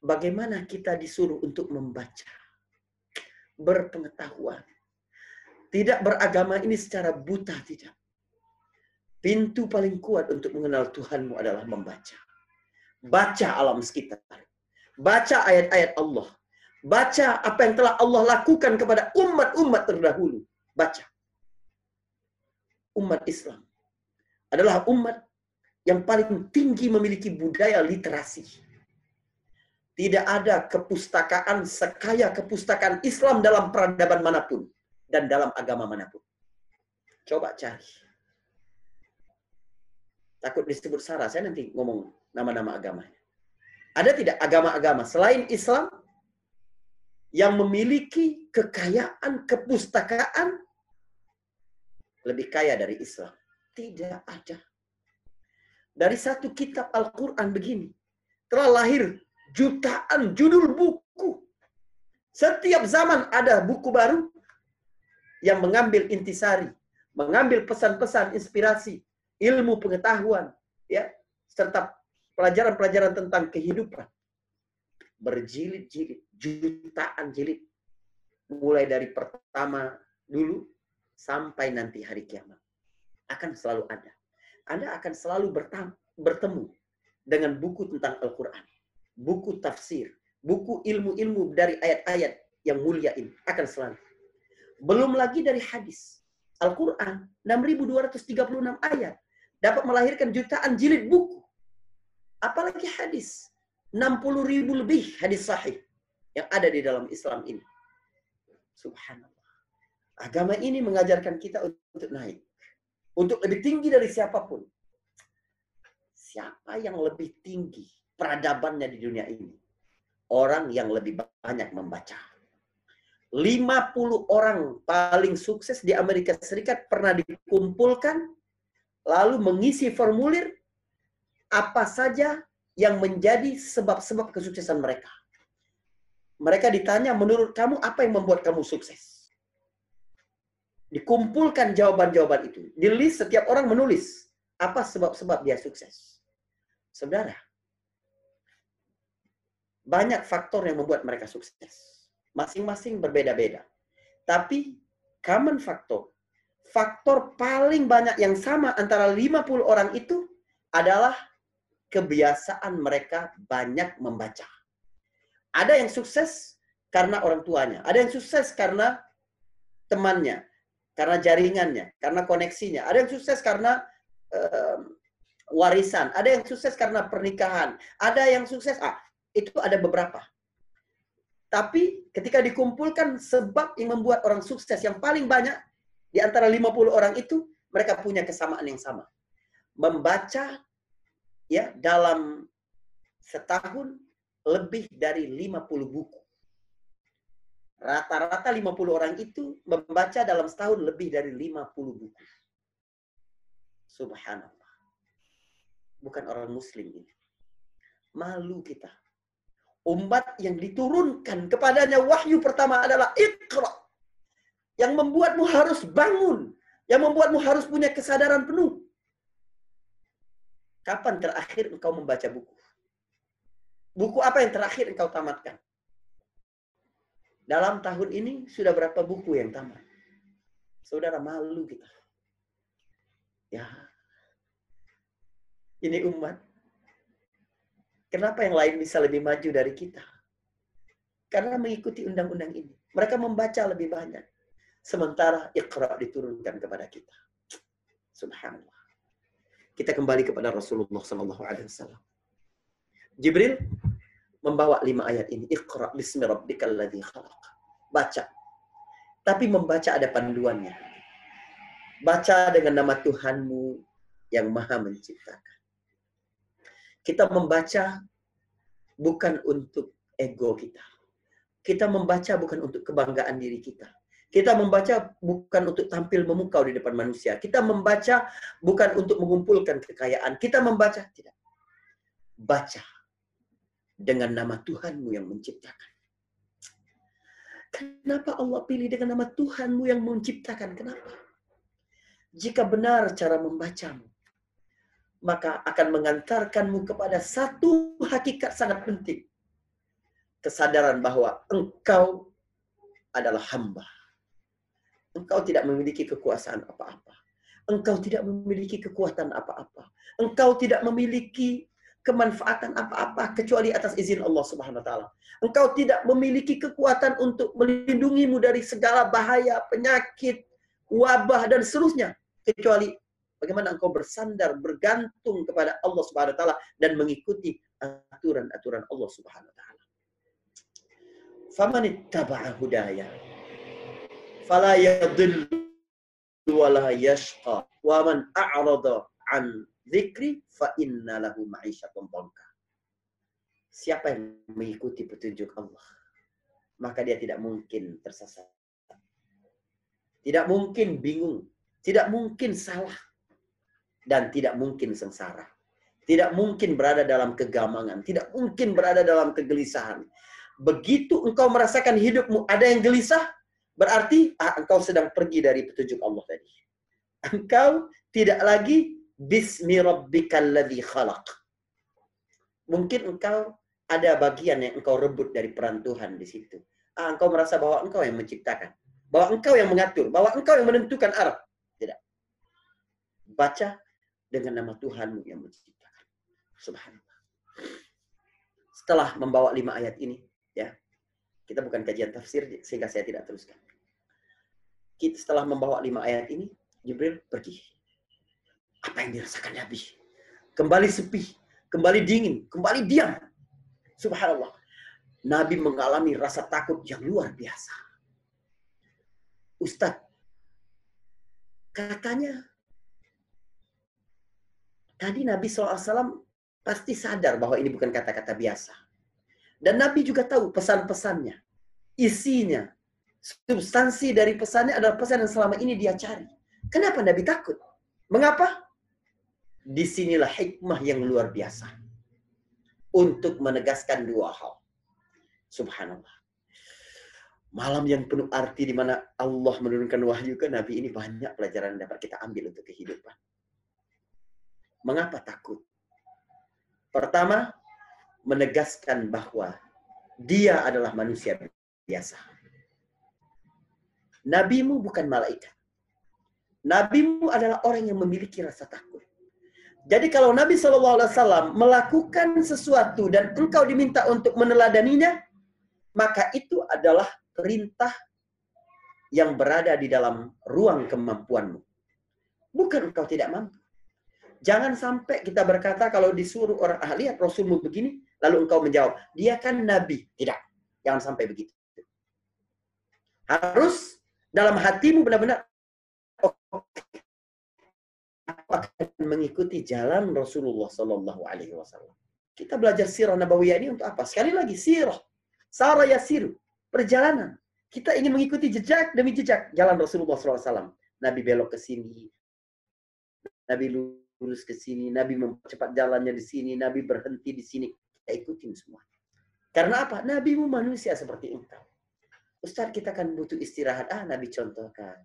bagaimana kita disuruh untuk membaca, berpengetahuan. Tidak beragama ini secara buta, tidak. Pintu paling kuat untuk mengenal Tuhanmu adalah membaca. Baca alam sekitar. Baca ayat-ayat Allah. Baca apa yang telah Allah lakukan kepada umat-umat terdahulu. Baca. Umat Islam adalah umat yang paling tinggi memiliki budaya literasi tidak ada kepustakaan sekaya kepustakaan Islam dalam peradaban mana pun dan dalam agama mana pun. Coba cari. Takut disebut Sarah, saya nanti ngomong nama-nama agamanya. Ada tidak agama-agama selain Islam yang memiliki kekayaan kepustakaan lebih kaya dari Islam? Tidak ada. Dari satu kitab Al-Quran begini, telah lahir jutaan judul buku. Setiap zaman ada buku baru yang mengambil intisari, mengambil pesan-pesan inspirasi, ilmu pengetahuan, ya, serta pelajaran-pelajaran tentang kehidupan. Berjilid-jilid, jutaan jilid. Mulai dari pertama dulu sampai nanti hari kiamat. Akan selalu ada. Anda akan selalu bertemu dengan buku tentang Al-Quran buku tafsir, buku ilmu-ilmu dari ayat-ayat yang mulia ini akan selalu. Belum lagi dari hadis. Al-Quran 6.236 ayat dapat melahirkan jutaan jilid buku. Apalagi hadis. 60 ribu lebih hadis sahih yang ada di dalam Islam ini. Subhanallah. Agama ini mengajarkan kita untuk naik. Untuk lebih tinggi dari siapa pun. Siapa yang lebih tinggi peradabannya di dunia ini. Orang yang lebih banyak membaca. 50 orang paling sukses di Amerika Serikat pernah dikumpulkan lalu mengisi formulir apa saja yang menjadi sebab-sebab kesuksesan mereka. Mereka ditanya, menurut kamu apa yang membuat kamu sukses? Dikumpulkan jawaban-jawaban itu. Di list setiap orang menulis apa sebab-sebab dia sukses. Saudara, banyak faktor yang membuat mereka sukses. Masing-masing berbeda-beda. Tapi common faktor, faktor paling banyak yang sama antara 50 orang itu adalah kebiasaan mereka banyak membaca. Ada yang sukses karena orang tuanya, ada yang sukses karena temannya, karena jaringannya, karena koneksinya, ada yang sukses karena um, warisan, ada yang sukses karena pernikahan, ada yang sukses ah itu ada beberapa. Tapi ketika dikumpulkan sebab yang membuat orang sukses yang paling banyak di antara 50 orang itu mereka punya kesamaan yang sama. Membaca ya dalam setahun lebih dari 50 buku. Rata-rata 50 orang itu membaca dalam setahun lebih dari 50 buku. Subhanallah. Bukan orang muslim ini. Malu kita umat yang diturunkan kepadanya wahyu pertama adalah ikra. Yang membuatmu harus bangun. Yang membuatmu harus punya kesadaran penuh. Kapan terakhir engkau membaca buku? Buku apa yang terakhir engkau tamatkan? Dalam tahun ini sudah berapa buku yang tamat? Saudara malu kita. Ya. Ini umat Kenapa yang lain bisa lebih maju dari kita? Karena mengikuti undang-undang ini. Mereka membaca lebih banyak. Sementara Iqra diturunkan kepada kita. Subhanallah. Kita kembali kepada Rasulullah Sallallahu Alaihi Wasallam. Jibril membawa lima ayat ini. Iqra bismi rabbikal ladzi khalaq. Baca. Tapi membaca ada panduannya. Baca dengan nama Tuhanmu yang maha menciptakan. Kita membaca bukan untuk ego kita. Kita membaca bukan untuk kebanggaan diri kita. Kita membaca bukan untuk tampil memukau di depan manusia. Kita membaca bukan untuk mengumpulkan kekayaan. Kita membaca tidak. Baca dengan nama Tuhanmu yang menciptakan. Kenapa Allah pilih dengan nama Tuhanmu yang menciptakan? Kenapa? Jika benar cara membacamu, maka akan mengantarkanmu kepada satu hakikat sangat penting. kesadaran bahwa engkau adalah hamba. Engkau tidak memiliki kekuasaan apa-apa. Engkau tidak memiliki kekuatan apa-apa. Engkau tidak memiliki kemanfaatan apa-apa kecuali atas izin Allah Subhanahu wa taala. Engkau tidak memiliki kekuatan untuk melindungimu dari segala bahaya, penyakit, wabah dan seterusnya kecuali bagaimana engkau bersandar bergantung kepada Allah Subhanahu wa taala dan mengikuti aturan-aturan Allah Subhanahu wa taala. Faman ittaba'a hudaya fala yadhillu wa la yashqa wa man a'rada an dzikri fa inna lahu dhanka. Siapa yang mengikuti petunjuk Allah, maka dia tidak mungkin tersesat. Tidak mungkin bingung, tidak mungkin salah, dan tidak mungkin sengsara. Tidak mungkin berada dalam kegamangan, tidak mungkin berada dalam kegelisahan. Begitu engkau merasakan hidupmu ada yang gelisah, berarti ah, engkau sedang pergi dari petunjuk Allah tadi. Engkau tidak lagi Bismi rabbikal ladzi khalaq. Mungkin engkau ada bagian yang engkau rebut dari peran Tuhan di situ. Ah, engkau merasa bahwa engkau yang menciptakan. Bahwa engkau yang mengatur. Bahwa engkau yang menentukan arah. Tidak. Baca dengan nama Tuhanmu yang menciptakan. Subhanallah. Setelah membawa lima ayat ini, ya, kita bukan kajian tafsir sehingga saya tidak teruskan. Kita setelah membawa lima ayat ini, Jibril pergi apa yang dirasakan Nabi? Kembali sepi, kembali dingin, kembali diam. Subhanallah. Nabi mengalami rasa takut yang luar biasa. Ustadz, katanya tadi Nabi SAW pasti sadar bahwa ini bukan kata-kata biasa. Dan Nabi juga tahu pesan-pesannya, isinya, substansi dari pesannya adalah pesan yang selama ini dia cari. Kenapa Nabi takut? Mengapa? di sinilah hikmah yang luar biasa untuk menegaskan dua hal. Subhanallah. Malam yang penuh arti di mana Allah menurunkan wahyu ke Nabi ini banyak pelajaran yang dapat kita ambil untuk kehidupan. Mengapa takut? Pertama, menegaskan bahwa dia adalah manusia biasa. Nabimu bukan malaikat. Nabimu adalah orang yang memiliki rasa takut. Jadi kalau Nabi SAW melakukan sesuatu dan engkau diminta untuk meneladaninya, maka itu adalah perintah yang berada di dalam ruang kemampuanmu. Bukan engkau tidak mampu. Jangan sampai kita berkata kalau disuruh orang ahli, Rasulmu begini, lalu engkau menjawab, dia kan Nabi. Tidak. Jangan sampai begitu. Harus dalam hatimu benar-benar, akan mengikuti jalan Rasulullah Sallallahu Alaihi Wasallam. Kita belajar sirah nabawiyah ini untuk apa? Sekali lagi sirah, sarah yasiru, perjalanan. Kita ingin mengikuti jejak demi jejak jalan Rasulullah SAW. Nabi belok ke sini, Nabi lurus ke sini, Nabi mempercepat jalannya di sini, Nabi berhenti di sini. Kita ikutin semua. Karena apa? Nabi manusia seperti engkau. Ustaz kita kan butuh istirahat. Ah, Nabi contohkan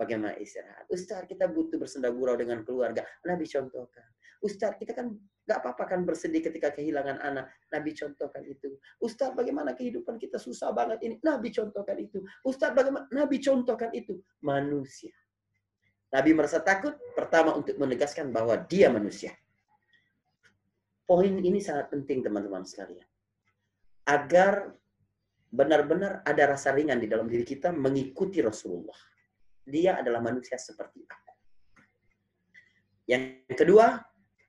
bagaimana istirahat. Ustaz, kita butuh bersenda gurau dengan keluarga. Nabi contohkan. Ustaz, kita kan gak apa-apa kan bersedih ketika kehilangan anak. Nabi contohkan itu. Ustaz, bagaimana kehidupan kita susah banget ini. Nabi contohkan itu. Ustaz, bagaimana? Nabi contohkan itu. Manusia. Nabi merasa takut pertama untuk menegaskan bahwa dia manusia. Poin ini sangat penting teman-teman sekalian. Agar benar-benar ada rasa ringan di dalam diri kita mengikuti Rasulullah dia adalah manusia seperti aku. Yang kedua,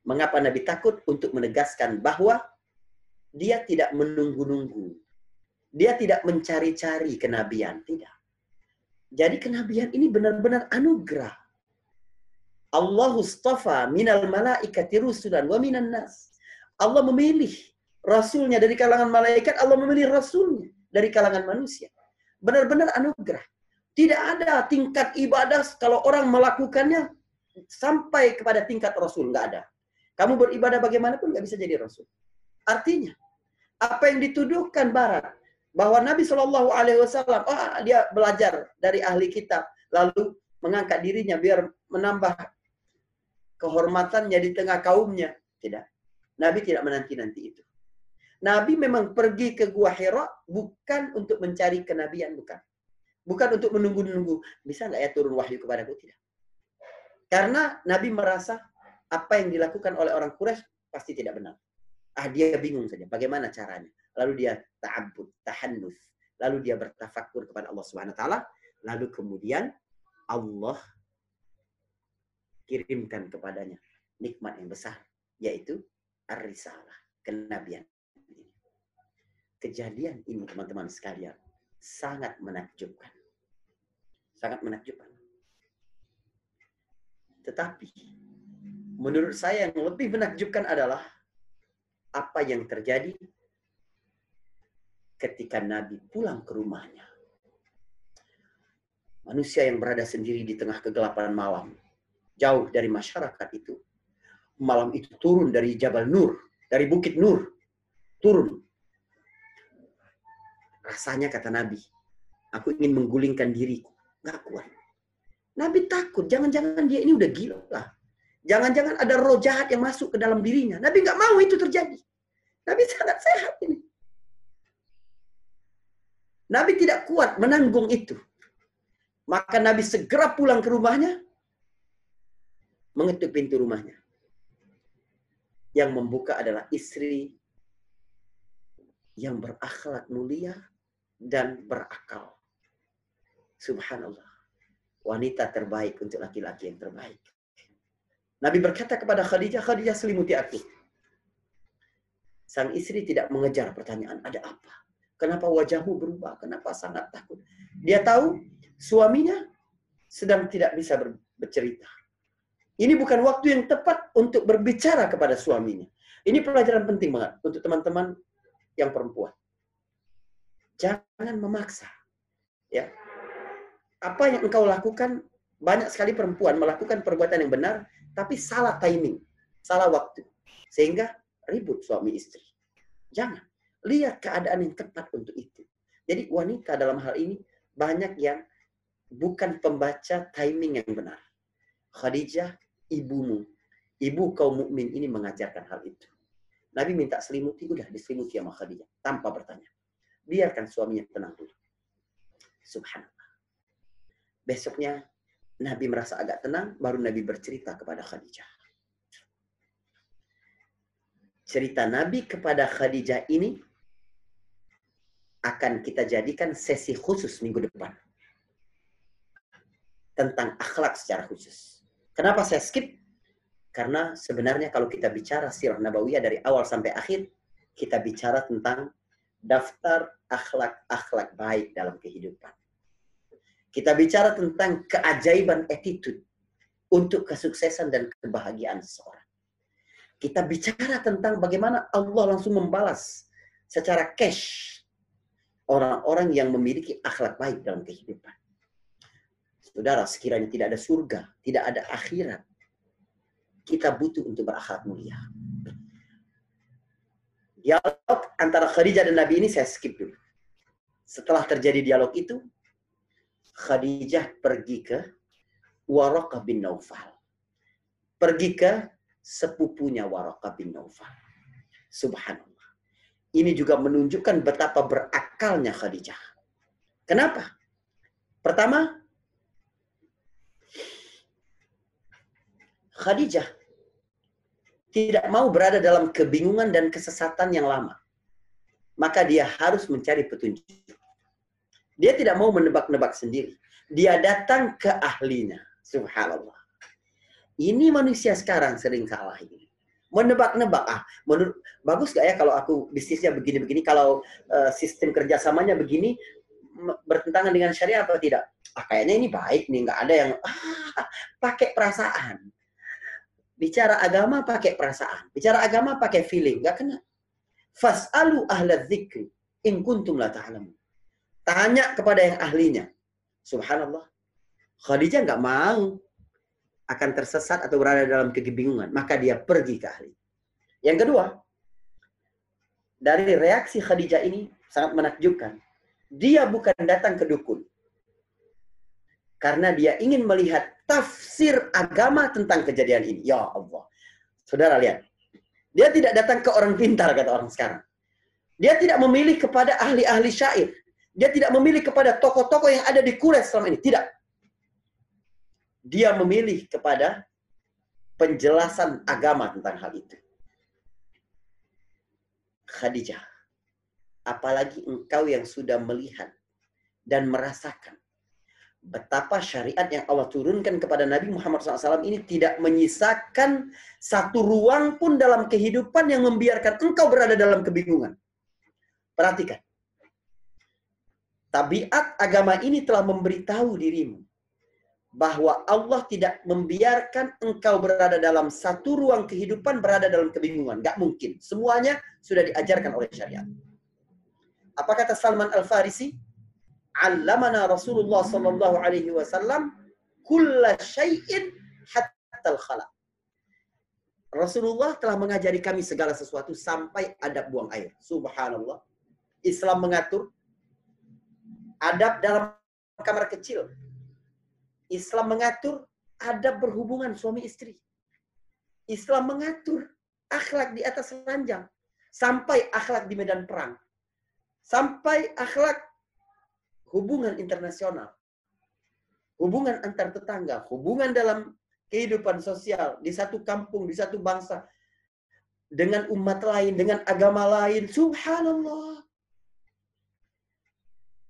mengapa Nabi takut untuk menegaskan bahwa dia tidak menunggu-nunggu. Dia tidak mencari-cari kenabian, tidak. Jadi kenabian ini benar-benar anugerah. Allah istafa minal malaikati rusulan wa minan nas. Allah memilih rasulnya dari kalangan malaikat, Allah memilih rasulnya dari kalangan manusia. Benar-benar anugerah. Tidak ada tingkat ibadah kalau orang melakukannya sampai kepada tingkat Rasul. Nggak ada. Kamu beribadah bagaimanapun nggak bisa jadi Rasul. Artinya, apa yang dituduhkan Barat, bahwa Nabi Shallallahu Alaihi Wasallam, oh dia belajar dari ahli kitab, lalu mengangkat dirinya biar menambah kehormatannya di tengah kaumnya. Tidak. Nabi tidak menanti-nanti itu. Nabi memang pergi ke Gua Hira bukan untuk mencari kenabian, bukan. Bukan untuk menunggu-nunggu. Bisa nggak ya turun wahyu kepadaku? Tidak. Karena Nabi merasa apa yang dilakukan oleh orang Quraisy pasti tidak benar. Ah, dia bingung saja. Bagaimana caranya? Lalu dia ta'abbud, tahannus. Lalu dia bertafakur kepada Allah Subhanahu wa taala. Lalu kemudian Allah kirimkan kepadanya nikmat yang besar yaitu ar-risalah, kenabian. Kejadian ini teman-teman sekalian sangat menakjubkan. Sangat menakjubkan. Tetapi menurut saya yang lebih menakjubkan adalah apa yang terjadi ketika Nabi pulang ke rumahnya. Manusia yang berada sendiri di tengah kegelapan malam, jauh dari masyarakat itu. Malam itu turun dari Jabal Nur, dari Bukit Nur. Turun. Rasanya kata Nabi, aku ingin menggulingkan diriku. Gak kuat. Nabi takut, jangan-jangan dia ini udah gila. Jangan-jangan ada roh jahat yang masuk ke dalam dirinya. Nabi nggak mau itu terjadi. Nabi sangat sehat ini. Nabi tidak kuat menanggung itu. Maka Nabi segera pulang ke rumahnya, mengetuk pintu rumahnya. Yang membuka adalah istri yang berakhlak mulia dan berakal. Subhanallah. Wanita terbaik untuk laki-laki yang terbaik. Nabi berkata kepada Khadijah, Khadijah selimuti aku. Sang istri tidak mengejar pertanyaan, ada apa? Kenapa wajahmu berubah? Kenapa sangat takut? Dia tahu suaminya sedang tidak bisa bercerita. Ini bukan waktu yang tepat untuk berbicara kepada suaminya. Ini pelajaran penting banget untuk teman-teman yang perempuan. Jangan memaksa. Ya. Apa yang engkau lakukan, banyak sekali perempuan melakukan perbuatan yang benar, tapi salah timing, salah waktu. Sehingga ribut suami istri. Jangan. Lihat keadaan yang tepat untuk itu. Jadi wanita dalam hal ini banyak yang bukan pembaca timing yang benar. Khadijah, ibumu, ibu kaum mukmin ini mengajarkan hal itu. Nabi minta selimuti, udah diselimuti sama Khadijah tanpa bertanya. Biarkan suaminya tenang dulu. Subhanallah. Besoknya Nabi merasa agak tenang, baru Nabi bercerita kepada Khadijah. Cerita Nabi kepada Khadijah ini akan kita jadikan sesi khusus minggu depan. Tentang akhlak secara khusus. Kenapa saya skip? Karena sebenarnya kalau kita bicara sirah nabawiyah dari awal sampai akhir, kita bicara tentang daftar akhlak-akhlak baik dalam kehidupan. Kita bicara tentang keajaiban attitude untuk kesuksesan dan kebahagiaan seseorang. Kita bicara tentang bagaimana Allah langsung membalas secara cash orang-orang yang memiliki akhlak baik dalam kehidupan. Saudara, sekiranya tidak ada surga, tidak ada akhirat, kita butuh untuk berakhlak mulia. Dialog antara Khadijah dan Nabi ini saya skip dulu. Setelah terjadi dialog itu, Khadijah pergi ke Waraqah bin Naufal. Pergi ke sepupunya Waraqah bin Naufal. Subhanallah. Ini juga menunjukkan betapa berakalnya Khadijah. Kenapa? Pertama, Khadijah tidak mau berada dalam kebingungan dan kesesatan yang lama. Maka dia harus mencari petunjuk. Dia tidak mau menebak-nebak sendiri. Dia datang ke ahlinya. Subhanallah. Ini manusia sekarang sering salah ini. Menebak-nebak. Ah, menurut bagus gak ya kalau aku bisnisnya begini-begini, kalau uh, sistem kerjasamanya begini, bertentangan dengan syariat atau tidak? Ah, kayaknya ini baik nih, nggak ada yang ah, pakai perasaan. Bicara agama pakai perasaan, bicara agama pakai feeling, nggak kena. Fas'alu ahla dzikri in kuntum la. Tanya kepada yang ahlinya. Subhanallah. Khadijah nggak mau akan tersesat atau berada dalam kebingungan. Maka dia pergi ke ahli. Yang kedua, dari reaksi Khadijah ini sangat menakjubkan. Dia bukan datang ke dukun. Karena dia ingin melihat tafsir agama tentang kejadian ini. Ya Allah. Saudara lihat. Dia tidak datang ke orang pintar, kata orang sekarang. Dia tidak memilih kepada ahli-ahli syair. Dia tidak memilih kepada tokoh-tokoh yang ada di Quraisy selama ini. Tidak. Dia memilih kepada penjelasan agama tentang hal itu. Khadijah, apalagi engkau yang sudah melihat dan merasakan betapa syariat yang Allah turunkan kepada Nabi Muhammad SAW ini tidak menyisakan satu ruang pun dalam kehidupan yang membiarkan engkau berada dalam kebingungan. Perhatikan. Tabiat agama ini telah memberitahu dirimu bahwa Allah tidak membiarkan engkau berada dalam satu ruang kehidupan berada dalam kebingungan. Gak mungkin. Semuanya sudah diajarkan oleh syariat. Apa kata Salman Al-Farisi? Allamana Rasulullah sallallahu alaihi wasallam kulla syai'in hatta al-khala. Rasulullah telah mengajari kami segala sesuatu sampai adab buang air. Subhanallah. Islam mengatur adab dalam kamar kecil Islam mengatur ada berhubungan suami istri. Islam mengatur akhlak di atas ranjang. Sampai akhlak di medan perang. Sampai akhlak hubungan internasional. Hubungan antar tetangga. Hubungan dalam kehidupan sosial. Di satu kampung, di satu bangsa. Dengan umat lain, dengan agama lain. Subhanallah.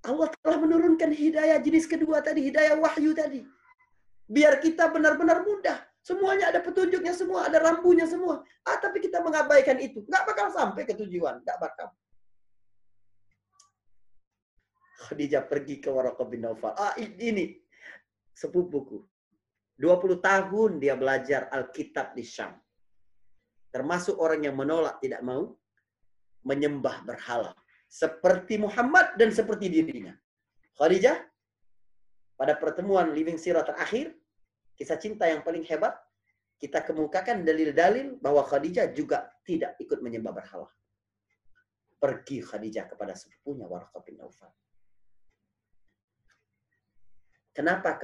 Allah telah menurunkan hidayah jenis kedua tadi, hidayah wahyu tadi. Biar kita benar-benar mudah. Semuanya ada petunjuknya semua, ada rambunya semua. Ah, tapi kita mengabaikan itu. Nggak bakal sampai ke tujuan. Nggak bakal. Khadijah pergi ke Waraqah bin Naufal. Ah, ini sepupuku. 20 tahun dia belajar Alkitab di Syam. Termasuk orang yang menolak, tidak mau menyembah berhala seperti Muhammad dan seperti dirinya. Khadijah pada pertemuan Living Sirah terakhir, kisah cinta yang paling hebat, kita kemukakan dalil-dalil bahwa Khadijah juga tidak ikut menyembah berhala. Pergi Khadijah kepada sepupunya Warqah bin Naufal. Kenapa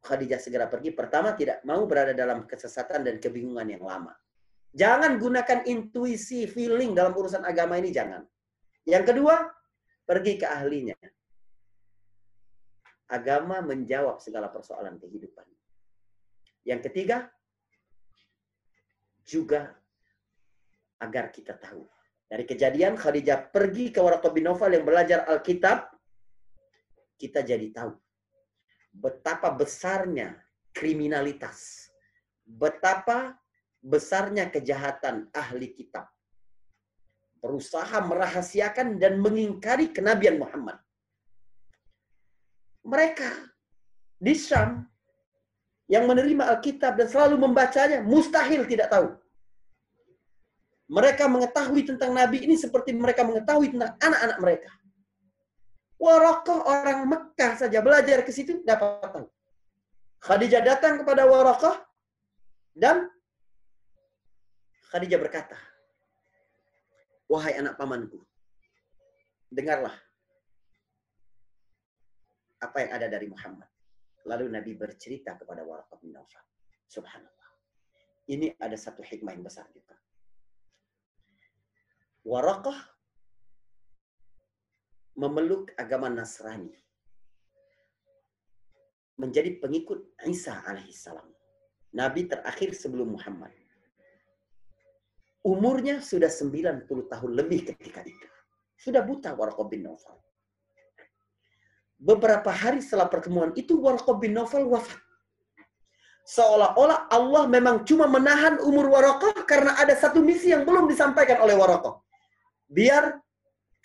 Khadijah segera pergi? Pertama, tidak mau berada dalam kesesatan dan kebingungan yang lama. Jangan gunakan intuisi, feeling dalam urusan agama ini, jangan. Yang kedua, pergi ke ahlinya. Agama menjawab segala persoalan kehidupan. Yang ketiga, juga agar kita tahu. Dari kejadian Khadijah pergi ke Waraqah bin Nawfal yang belajar Alkitab, kita jadi tahu betapa besarnya kriminalitas, betapa besarnya kejahatan ahli kitab berusaha merahasiakan dan mengingkari kenabian Muhammad. Mereka di Syam yang menerima Alkitab dan selalu membacanya mustahil tidak tahu. Mereka mengetahui tentang Nabi ini seperti mereka mengetahui tentang anak-anak mereka. Warakah orang Mekah saja belajar ke situ dapat tahu. Khadijah datang kepada Warakah dan Khadijah berkata, Wahai anak pamanku, dengarlah apa yang ada dari Muhammad. Lalu Nabi bercerita kepada Waraqah bin Nawfal. Subhanallah. Ini ada satu hikmah yang besar juga. Waraqah memeluk agama Nasrani. Menjadi pengikut Isa alaihissalam. Nabi terakhir sebelum Muhammad. Umurnya sudah 90 tahun lebih ketika itu. Sudah buta Warqah bin Nawfal. Beberapa hari setelah pertemuan itu Warqah bin Nawfal wafat. Seolah-olah Allah memang cuma menahan umur Waraqah karena ada satu misi yang belum disampaikan oleh Waraqah. Biar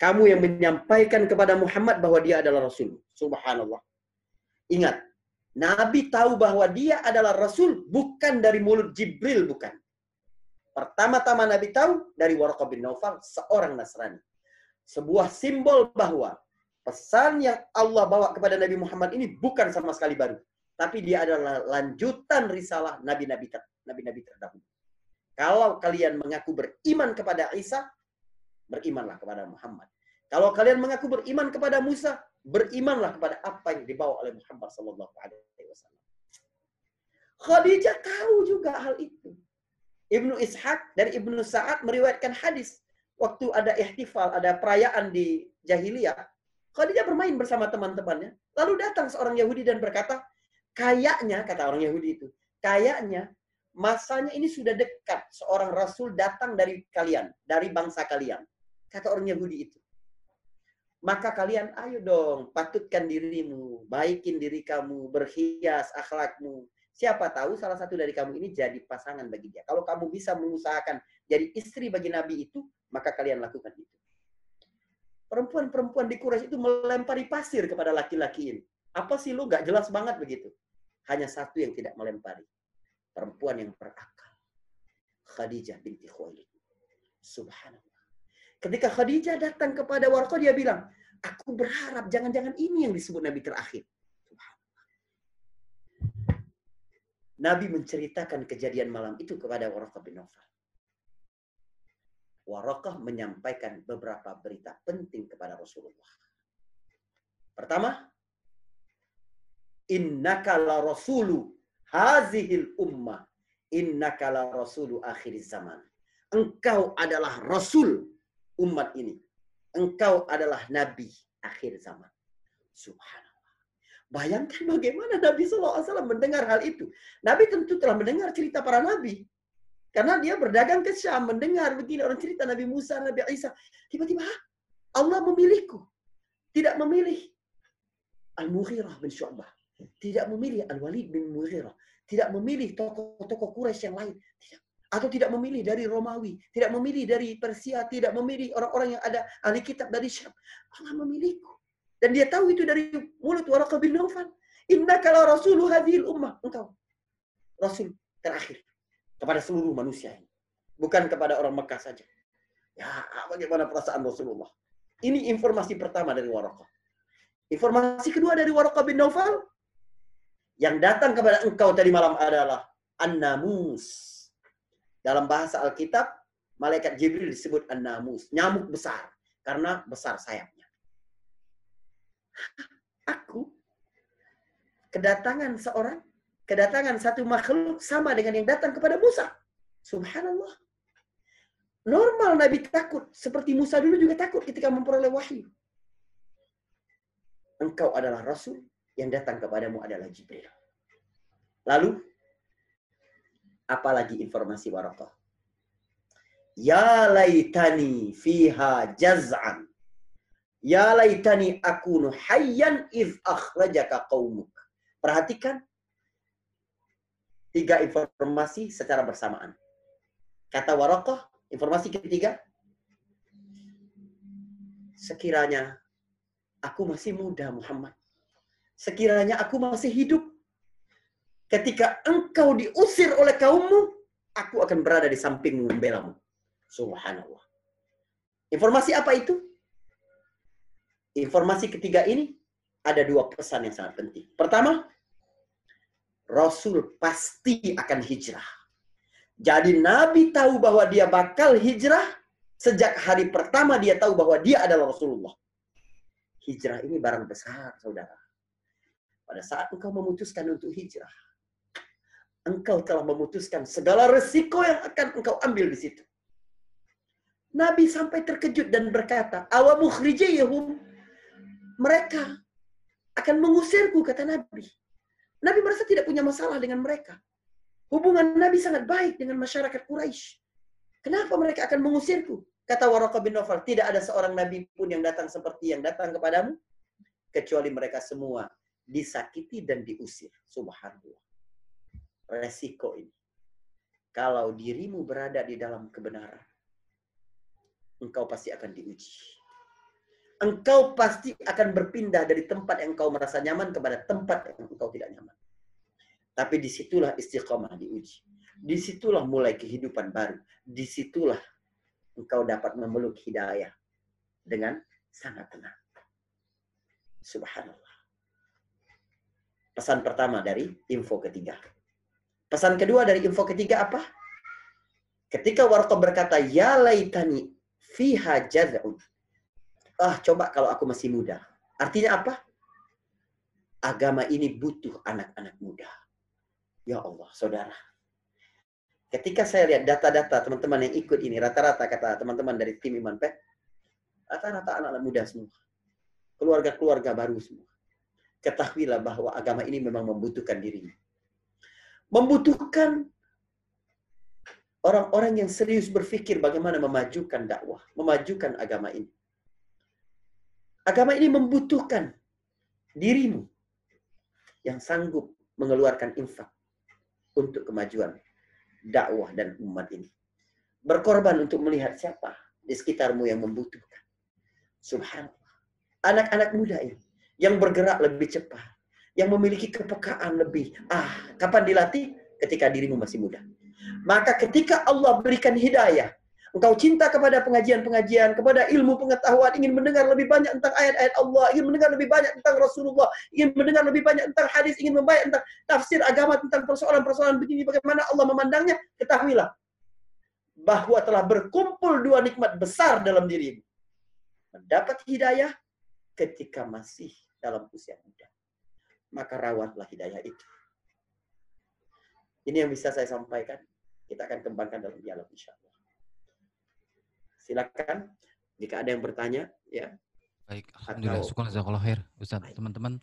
kamu yang menyampaikan kepada Muhammad bahwa dia adalah Rasul. Subhanallah. Ingat, Nabi tahu bahwa dia adalah Rasul bukan dari mulut Jibril, bukan. Pertama-tama Nabi tahu dari Warqah bin Naufal, seorang Nasrani. Sebuah simbol bahwa pesan yang Allah bawa kepada Nabi Muhammad ini bukan sama sekali baru. Tapi dia adalah lanjutan risalah Nabi-Nabi terdahulu. Kalau kalian mengaku beriman kepada Isa, berimanlah kepada Muhammad. Kalau kalian mengaku beriman kepada Musa, berimanlah kepada apa yang dibawa oleh Muhammad Sallallahu Alaihi Wasallam. Khadijah tahu juga hal itu. Ibnu Ishaq dari Ibnu Sa'ad meriwayatkan hadis. waktu ada ihtifal, ada perayaan di jahiliyah, Khadijah bermain bersama teman-temannya. Lalu datang seorang Yahudi dan berkata, kayaknya, kata orang Yahudi itu, kayaknya masanya ini sudah dekat seorang Rasul datang dari kalian, dari bangsa kalian. Kata orang Yahudi itu. Maka kalian ayo dong, patutkan dirimu, baikin diri kamu, berhias akhlakmu. Siapa tahu salah satu dari kamu ini jadi pasangan bagi dia. Kalau kamu bisa mengusahakan jadi istri bagi Nabi itu, maka kalian lakukan itu. Perempuan-perempuan di Quraisy itu melempari pasir kepada laki-laki ini. Apa sih lu gak jelas banget begitu? Hanya satu yang tidak melempari. Perempuan yang berakal. Khadijah binti Khuwailid. Subhanallah. Ketika Khadijah datang kepada Warqa, dia bilang, aku berharap jangan-jangan ini yang disebut Nabi terakhir. Nabi menceritakan kejadian malam itu kepada Waraqah bin Nawfal. Waraqah menyampaikan beberapa berita penting kepada Rasulullah. Pertama, innaka la rasulu hazihil ummah. Innaka la rasulu akhir zaman. Engkau adalah rasul umat ini. Engkau adalah nabi akhir zaman. Subhanallah. Bayangkan bagaimana Nabi SAW mendengar hal itu. Nabi tentu telah mendengar cerita para nabi. Karena dia berdagang ke Syam, mendengar begini orang cerita Nabi Musa, Nabi Isa. Tiba-tiba Allah memilihku. Tidak memilih Al-Mughirah bin Syu'bah. Tidak memilih Al-Walid bin Mughirah. Tidak memilih tokoh-tokoh Quraisy yang lain. Tidak atau tidak memilih dari Romawi, tidak memilih dari Persia, tidak memilih orang-orang yang ada ahli kitab dari Syam. Allah memilihku. Dan dia tahu itu dari mulut Waraqah bin Nawfal. Inna kalau rasulu hadhil ummah. Engkau. Rasul terakhir. Kepada seluruh manusia ini. Bukan kepada orang Mekah saja. Ya, bagaimana perasaan Rasulullah? Ini informasi pertama dari Waraqah. Informasi kedua dari Waraqah bin Nawfal. Yang datang kepada engkau tadi malam adalah An-Namus dalam bahasa Alkitab, malaikat Jibril disebut an-namus, nyamuk besar karena besar sayapnya. Aku kedatangan seorang, kedatangan satu makhluk sama dengan yang datang kepada Musa. Subhanallah. Normal Nabi takut. Seperti Musa dulu juga takut ketika memperoleh wahyu. Engkau adalah Rasul, yang datang kepadamu adalah Jibril. Lalu Apalagi informasi Waraqah. Ya laitani fiha jaz'an. Ya laitani akunu hayyan iz akhrajaka qaumuk. Perhatikan tiga informasi secara bersamaan. Kata Waraqah, informasi ketiga, sekiranya aku masih muda Muhammad. Sekiranya aku masih hidup Ketika engkau diusir oleh kaummu, aku akan berada di sampingmu membelamu. Subhanallah. Informasi apa itu? Informasi ketiga ini ada dua pesan yang sangat penting. Pertama, Rasul pasti akan hijrah. Jadi Nabi tahu bahwa dia bakal hijrah sejak hari pertama dia tahu bahwa dia adalah Rasulullah. Hijrah ini barang besar, saudara. Pada saat engkau memutuskan untuk hijrah, engkau telah memutuskan segala resiko yang akan engkau ambil di situ. Nabi sampai terkejut dan berkata, awamukhrijiyahum mereka akan mengusirku, kata Nabi. Nabi merasa tidak punya masalah dengan mereka. Hubungan Nabi sangat baik dengan masyarakat Quraisy. Kenapa mereka akan mengusirku? Kata Waraka bin Nawfal, tidak ada seorang Nabi pun yang datang seperti yang datang kepadamu. Kecuali mereka semua disakiti dan diusir. Subhanallah resiko ini. Kalau dirimu berada di dalam kebenaran, engkau pasti akan diuji. Engkau pasti akan berpindah dari tempat yang engkau merasa nyaman kepada tempat yang engkau tidak nyaman. Tapi di situlah istiqomah diuji. Di situlah mulai kehidupan baru. Di situlah engkau dapat memeluk hidayah dengan sangat tenang. Subhanallah. Pesan pertama dari info ketiga. Pesan kedua dari info ketiga apa? Ketika Warqa berkata, Ya laitani fiha jaz'un. Ah, coba kalau aku masih muda. Artinya apa? Agama ini butuh anak-anak muda. Ya Allah, saudara. Ketika saya lihat data-data teman-teman yang ikut ini, rata-rata kata teman-teman dari tim Iman Pet, rata-rata anak-anak muda semua. Keluarga-keluarga baru semua. Ketahuilah bahwa agama ini memang membutuhkan dirinya. Membutuhkan orang-orang yang serius berpikir bagaimana memajukan dakwah, memajukan agama ini. Agama ini membutuhkan dirimu yang sanggup mengeluarkan infak untuk kemajuan dakwah dan umat ini. Berkorban untuk melihat siapa di sekitarmu yang membutuhkan. Subhanallah. Anak-anak muda ini yang bergerak lebih cepat, yang memiliki kepekaan lebih. Ah, kapan dilatih? Ketika dirimu masih muda. Maka ketika Allah berikan hidayah, Engkau cinta kepada pengajian-pengajian, kepada ilmu pengetahuan, ingin mendengar lebih banyak tentang ayat-ayat Allah, ingin mendengar lebih banyak tentang Rasulullah, ingin mendengar lebih banyak tentang hadis, ingin membaca tentang tafsir agama, tentang persoalan-persoalan begini, bagaimana Allah memandangnya, ketahuilah bahwa telah berkumpul dua nikmat besar dalam dirimu. Mendapat hidayah ketika masih dalam usia muda. Maka rawatlah hidayah itu. Ini yang bisa saya sampaikan. Kita akan kembangkan dalam dialog insya Allah. Silakan jika ada yang bertanya ya.
Baik, alhamdulillah syukur jazakallahu khair. Ustaz, teman-teman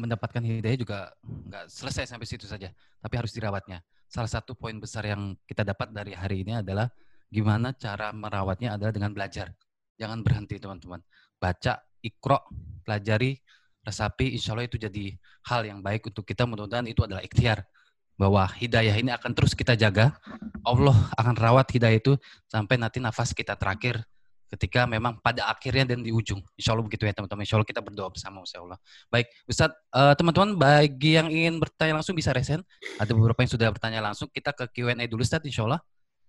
mendapatkan hidayah juga nggak selesai sampai situ saja, tapi harus dirawatnya. Salah satu poin besar yang kita dapat dari hari ini adalah gimana cara merawatnya adalah dengan belajar. Jangan berhenti teman-teman. Baca, ikro, pelajari, resapi, insya Allah itu jadi hal yang baik untuk kita. Mudah-mudahan itu adalah ikhtiar bahwa hidayah ini akan terus kita jaga. Allah akan rawat hidayah itu sampai nanti nafas kita terakhir ketika memang pada akhirnya dan di ujung. Insya Allah begitu ya teman-teman. Insya Allah kita berdoa bersama Insya Allah. Baik, Ustadz, uh, teman-teman bagi yang ingin bertanya langsung bisa resen. Ada beberapa yang sudah bertanya langsung. Kita ke Q&A dulu Ustadz Insya Allah.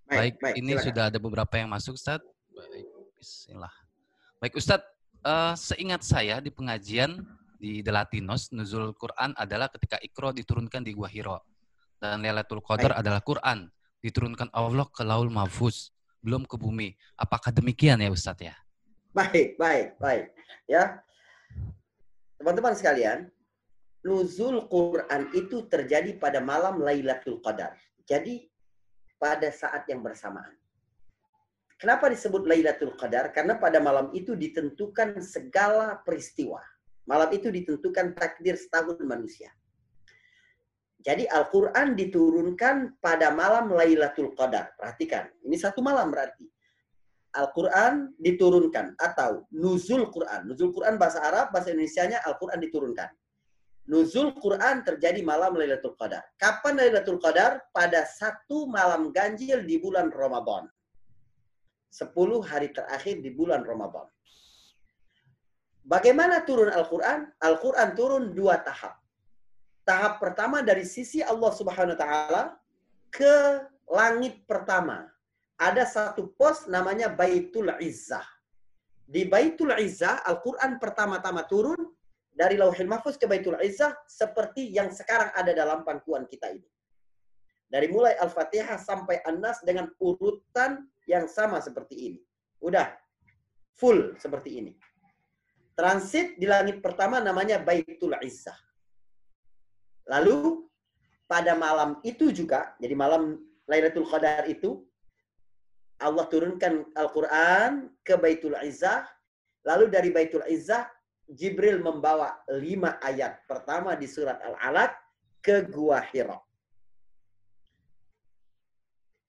Baik, baik, baik ini silakan. sudah ada beberapa yang masuk Ustadz. Baik, bismillah. Baik Ustadz, uh, seingat saya di pengajian di The Latinos, Nuzul Quran adalah ketika Iqra diturunkan di Gua Hiro dan Lailatul Qadar Baik. adalah Quran diturunkan Allah ke Laul Mahfuz belum ke bumi. Apakah demikian ya Ustadz ya?
Baik, baik, baik. Ya. Teman-teman sekalian, nuzul Quran itu terjadi pada malam Lailatul Qadar. Jadi pada saat yang bersamaan. Kenapa disebut Lailatul Qadar? Karena pada malam itu ditentukan segala peristiwa. Malam itu ditentukan takdir setahun manusia. Jadi Al-Quran diturunkan pada malam Lailatul Qadar. Perhatikan, ini satu malam berarti. Al-Quran diturunkan atau nuzul Quran. Nuzul Quran bahasa Arab, bahasa Indonesia-nya Al-Quran diturunkan. Nuzul Quran terjadi malam Lailatul Qadar. Kapan Lailatul Qadar? Pada satu malam ganjil di bulan Ramadan. Sepuluh hari terakhir di bulan Ramadan. Bagaimana turun Al-Quran? Al-Quran turun dua tahap tahap pertama dari sisi Allah Subhanahu wa taala ke langit pertama. Ada satu pos namanya Baitul Izzah. Di Baitul Izzah Al-Qur'an pertama-tama turun dari Lauhil Mahfuz ke Baitul Izzah seperti yang sekarang ada dalam pangkuan kita ini. Dari mulai Al-Fatihah sampai An-Nas dengan urutan yang sama seperti ini. Udah full seperti ini. Transit di langit pertama namanya Baitul Izzah. Lalu pada malam itu juga, jadi malam Lailatul Qadar itu, Allah turunkan Al-Quran ke Baitul Izzah. Lalu dari Baitul Izzah, Jibril membawa lima ayat. Pertama di surat Al-Alaq ke Gua Hira.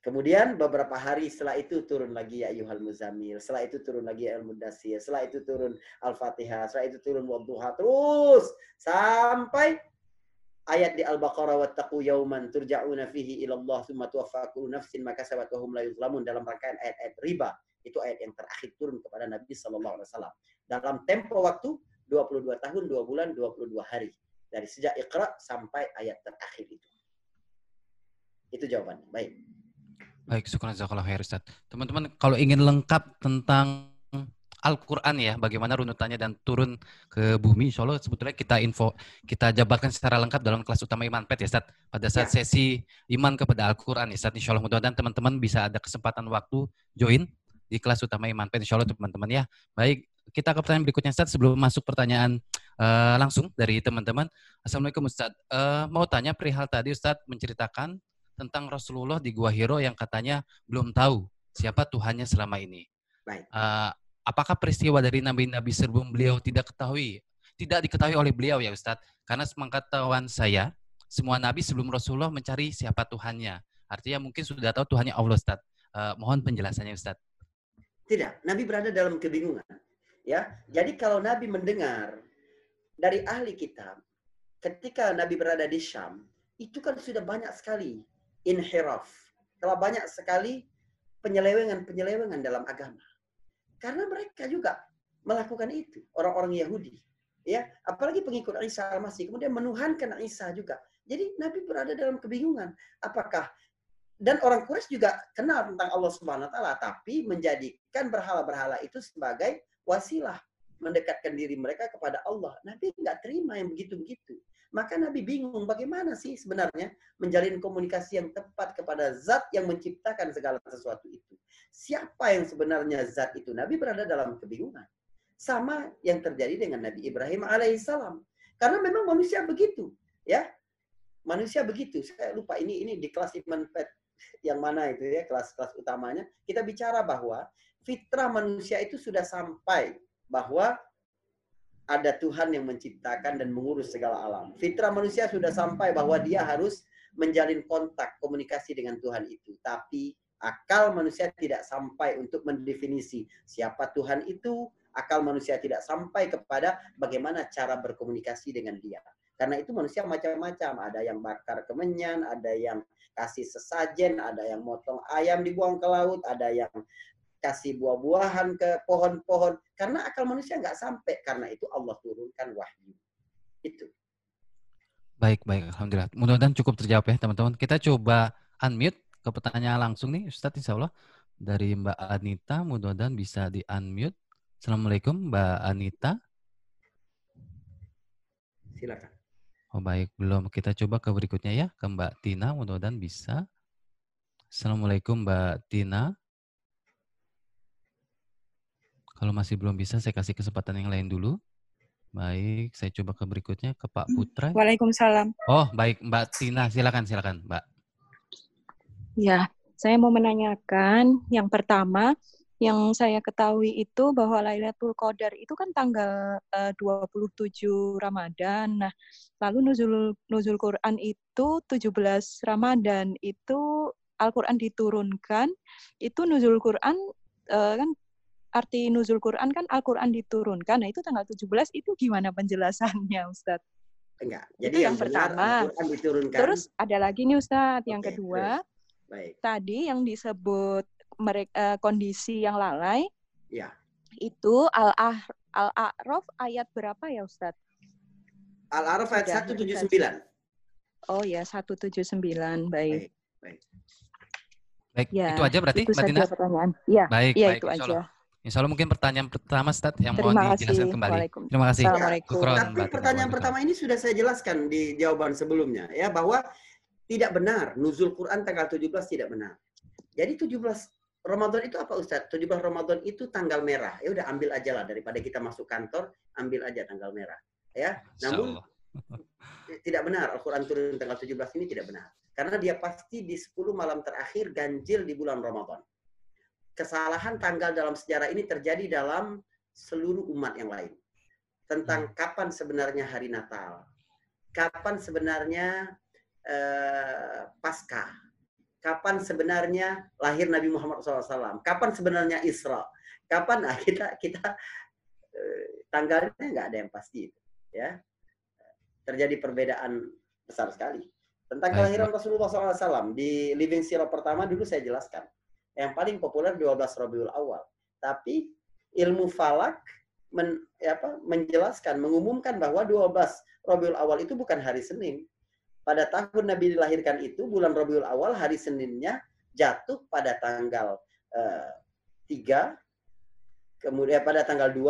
Kemudian beberapa hari setelah itu turun lagi ya Yuhal Muzamil. Setelah itu turun lagi ya Al-Mudassir. Setelah itu turun Al-Fatihah. Setelah itu turun Wadduha. Terus sampai ayat di Al-Baqarah wattaqu yauman turja'una fihi ila Allah tsumma nafsin ma kasabat wa hum la yuzlamun dalam rangkaian ayat-ayat riba. Itu ayat yang terakhir turun kepada Nabi sallallahu alaihi wasallam. Dalam tempo waktu 22 tahun, 2 bulan, 22 hari. Dari sejak Iqra sampai ayat terakhir itu. Itu jawabannya. Baik.
Baik, syukur jazakallahu khair Ustaz. Teman-teman kalau ingin lengkap tentang Al-Quran ya, bagaimana runutannya dan turun ke bumi. Insya Allah sebetulnya kita info, kita jabarkan secara lengkap dalam kelas utama Iman Pet ya, Ustaz. Pada saat ya. sesi iman kepada Al-Quran ya, Ustaz. Insya Allah mudah-mudahan teman-teman bisa ada kesempatan waktu join di kelas utama Iman Pet. Insya Allah teman-teman ya. Baik, kita ke pertanyaan berikutnya Ustaz. Sebelum masuk pertanyaan uh, langsung dari teman-teman. Assalamualaikum Ustaz. Uh, mau tanya perihal tadi Ustaz menceritakan tentang Rasulullah di Gua Hiro yang katanya belum tahu siapa Tuhannya selama ini.
Baik.
Uh, apakah peristiwa dari nabi-nabi sebelum beliau tidak ketahui, tidak diketahui oleh beliau ya Ustadz? Karena sepengetahuan saya, semua nabi sebelum Rasulullah mencari siapa Tuhannya. Artinya mungkin sudah tahu Tuhannya Allah Ustadz. Uh, mohon penjelasannya Ustadz.
Tidak, Nabi berada dalam kebingungan. Ya, jadi kalau Nabi mendengar dari ahli kitab, ketika Nabi berada di Syam, itu kan sudah banyak sekali inhiraf. Telah banyak sekali penyelewengan-penyelewengan dalam agama. Karena mereka juga melakukan itu, orang-orang Yahudi. Ya, apalagi pengikut Isa al-Masih kemudian menuhankan Isa juga. Jadi Nabi berada dalam kebingungan. Apakah dan orang Quraisy juga kenal tentang Allah Subhanahu wa taala, tapi menjadikan berhala-berhala itu sebagai wasilah mendekatkan diri mereka kepada Allah. Nabi nggak terima yang begitu-begitu. Maka Nabi bingung bagaimana sih sebenarnya menjalin komunikasi yang tepat kepada zat yang menciptakan segala sesuatu itu. Siapa yang sebenarnya zat itu? Nabi berada dalam kebingungan. Sama yang terjadi dengan Nabi Ibrahim alaihissalam. Karena memang manusia begitu. ya Manusia begitu. Saya lupa ini ini di kelas Iman Pet yang mana itu ya kelas-kelas utamanya. Kita bicara bahwa fitrah manusia itu sudah sampai bahwa ada Tuhan yang menciptakan dan mengurus segala alam. Fitrah manusia sudah sampai bahwa dia harus menjalin kontak komunikasi dengan Tuhan itu. Tapi akal manusia tidak sampai untuk mendefinisi siapa Tuhan itu. Akal manusia tidak sampai kepada bagaimana cara berkomunikasi dengan dia. Karena itu manusia macam-macam. Ada yang bakar kemenyan, ada yang kasih sesajen, ada yang motong ayam dibuang ke laut, ada yang kasih buah-buahan ke pohon-pohon. Karena akal manusia nggak sampai. Karena itu Allah turunkan wahyu. Itu.
Baik, baik. Alhamdulillah. Mudah-mudahan cukup terjawab ya teman-teman. Kita coba unmute ke pertanyaan langsung nih Ustadz insya Allah. Dari Mbak Anita, mudah-mudahan bisa di-unmute. Assalamualaikum Mbak Anita.
Silakan.
Oh baik, belum. Kita coba ke berikutnya ya, ke Mbak Tina. Mudah-mudahan bisa. Assalamualaikum Mbak Tina. Kalau masih belum bisa, saya kasih kesempatan yang lain dulu. Baik, saya coba ke berikutnya ke Pak hmm. Putra.
Waalaikumsalam.
Oh, baik Mbak Tina, silakan silakan, Mbak.
Ya, saya mau menanyakan yang pertama, yang saya ketahui itu bahwa Lailatul Qadar itu kan tanggal eh, uh, 27 Ramadan. Nah, lalu nuzul nuzul Quran itu 17 Ramadan. Itu Al-Qur'an diturunkan. Itu nuzul Quran uh, kan arti nuzul Quran kan Al-Quran diturunkan. Nah itu tanggal 17 itu gimana penjelasannya Ustadz?
Enggak. Jadi itu yang, yang pertama. diturunkan.
Terus ada lagi nih Ustadz, yang okay, kedua. Baik. Tadi yang disebut mereka uh, kondisi yang lalai.
Ya.
Itu Al-Ah Al-A'raf ayat berapa ya Ustadz?
Al-A'raf ayat 179.
Oh ya, 179. Baik. Baik.
Baik. Baik, ya, itu aja berarti
itu Mbak Tina? pertanyaan. Ya,
baik,
ya,
baik,
itu aja.
Insya Allah mungkin pertanyaan pertama, Stad, yang Terima mohon dijelaskan kembali.
Terima kasih. Kukron, Tapi pertanyaan pertama ini sudah saya jelaskan di jawaban sebelumnya, ya bahwa tidak benar nuzul Quran tanggal 17 tidak benar. Jadi 17 Ramadan itu apa Ustaz? 17 Ramadan itu tanggal merah. Ya udah ambil aja lah daripada kita masuk kantor, ambil aja tanggal merah. Ya. Namun tidak benar Al-Qur'an turun tanggal 17 ini tidak benar. Karena dia pasti di 10 malam terakhir ganjil di bulan Ramadan kesalahan tanggal dalam sejarah ini terjadi dalam seluruh umat yang lain. Tentang hmm. kapan sebenarnya hari Natal, kapan sebenarnya uh, Paskah, kapan sebenarnya lahir Nabi Muhammad SAW, kapan sebenarnya Isra, kapan nah, kita kita uh, tanggalnya nggak ada yang pasti, ya. Terjadi perbedaan besar sekali. Tentang kelahiran Rasulullah SAW di Living Sirah pertama dulu saya jelaskan yang paling populer 12 Rabiul Awal. Tapi ilmu falak men, ya apa, menjelaskan, mengumumkan bahwa 12 Rabiul Awal itu bukan hari Senin. Pada tahun Nabi dilahirkan itu, bulan Rabiul Awal, hari Seninnya jatuh pada tanggal eh, 3, kemudian pada tanggal 2,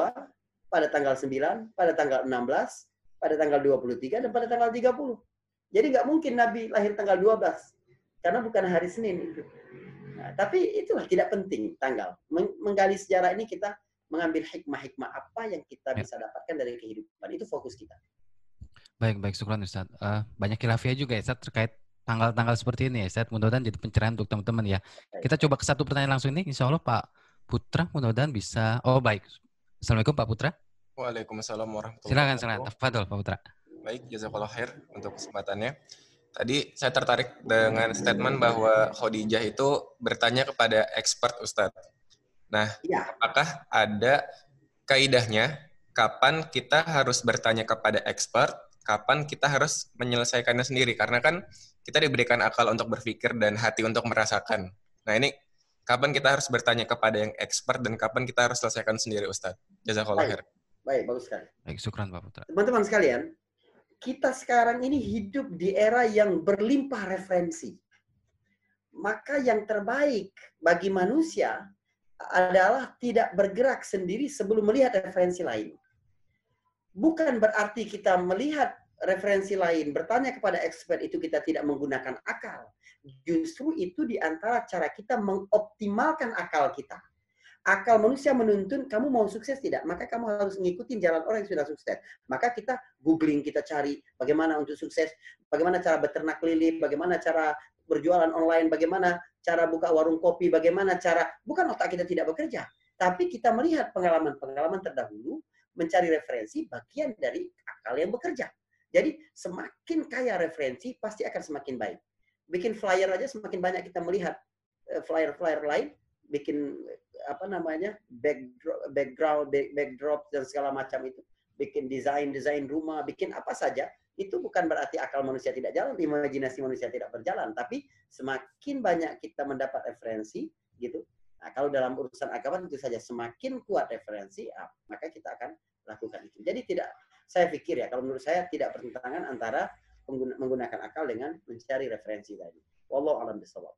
pada tanggal 9, pada tanggal 16, pada tanggal 23, dan pada tanggal 30. Jadi nggak mungkin Nabi lahir tanggal 12, karena bukan hari Senin itu. Nah, tapi itulah tidak penting tanggal. Menggali sejarah ini kita mengambil hikmah-hikmah apa yang kita ya. bisa dapatkan dari kehidupan. Itu fokus kita.
Baik, baik. Syukran Ustaz. Uh, banyak khilafiyah juga ya Ustaz terkait tanggal-tanggal seperti ini ya, Ustaz. Mudah-mudahan jadi pencerahan untuk teman-teman ya. Kita coba ke satu pertanyaan langsung ini. Insya Allah Pak Putra mudah-mudahan bisa. Oh baik. Assalamualaikum Pak Putra.
Waalaikumsalam warahmatullahi
Silakan, silakan. Tafadhol Pak Putra.
Baik, jazakallah khair untuk kesempatannya. Tadi saya tertarik dengan statement bahwa Khadijah itu bertanya kepada expert Ustadz. Nah,
Ya.
apakah ada kaidahnya kapan kita harus bertanya kepada expert, kapan kita harus menyelesaikannya sendiri? Karena kan kita diberikan akal untuk berpikir dan hati untuk merasakan. Nah, ini kapan kita harus bertanya kepada yang expert dan kapan kita harus selesaikan sendiri Ustadz? Jazakallah
Baik.
khair.
Baik, bagus sekali.
Baik, syukran Pak Putra.
Teman-teman sekalian, kita sekarang ini hidup di era yang berlimpah referensi. Maka yang terbaik bagi manusia adalah tidak bergerak sendiri sebelum melihat referensi lain. Bukan berarti kita melihat referensi lain, bertanya kepada expert itu kita tidak menggunakan akal. Justru itu di antara cara kita mengoptimalkan akal kita. Akal manusia menuntun kamu mau sukses tidak, maka kamu harus mengikuti jalan orang yang sudah sukses. Maka kita googling, kita cari bagaimana untuk sukses, bagaimana cara beternak lili, bagaimana cara berjualan online, bagaimana cara buka warung kopi, bagaimana cara bukan otak kita tidak bekerja, tapi kita melihat pengalaman-pengalaman terdahulu, mencari referensi bagian dari akal yang bekerja. Jadi semakin kaya referensi pasti akan semakin baik. Bikin flyer aja semakin banyak kita melihat eh, flyer-flyer lain, bikin apa namanya backdrop, background, back- backdrop dan segala macam itu, bikin desain desain rumah, bikin apa saja itu bukan berarti akal manusia tidak jalan, imajinasi manusia tidak berjalan, tapi semakin banyak kita mendapat referensi gitu. Nah, kalau dalam urusan agama tentu saja semakin kuat referensi, ah, maka kita akan lakukan itu. Jadi tidak saya pikir ya kalau menurut saya tidak bertentangan antara menggunakan akal dengan mencari referensi tadi. Wallahu a'lam bishawab.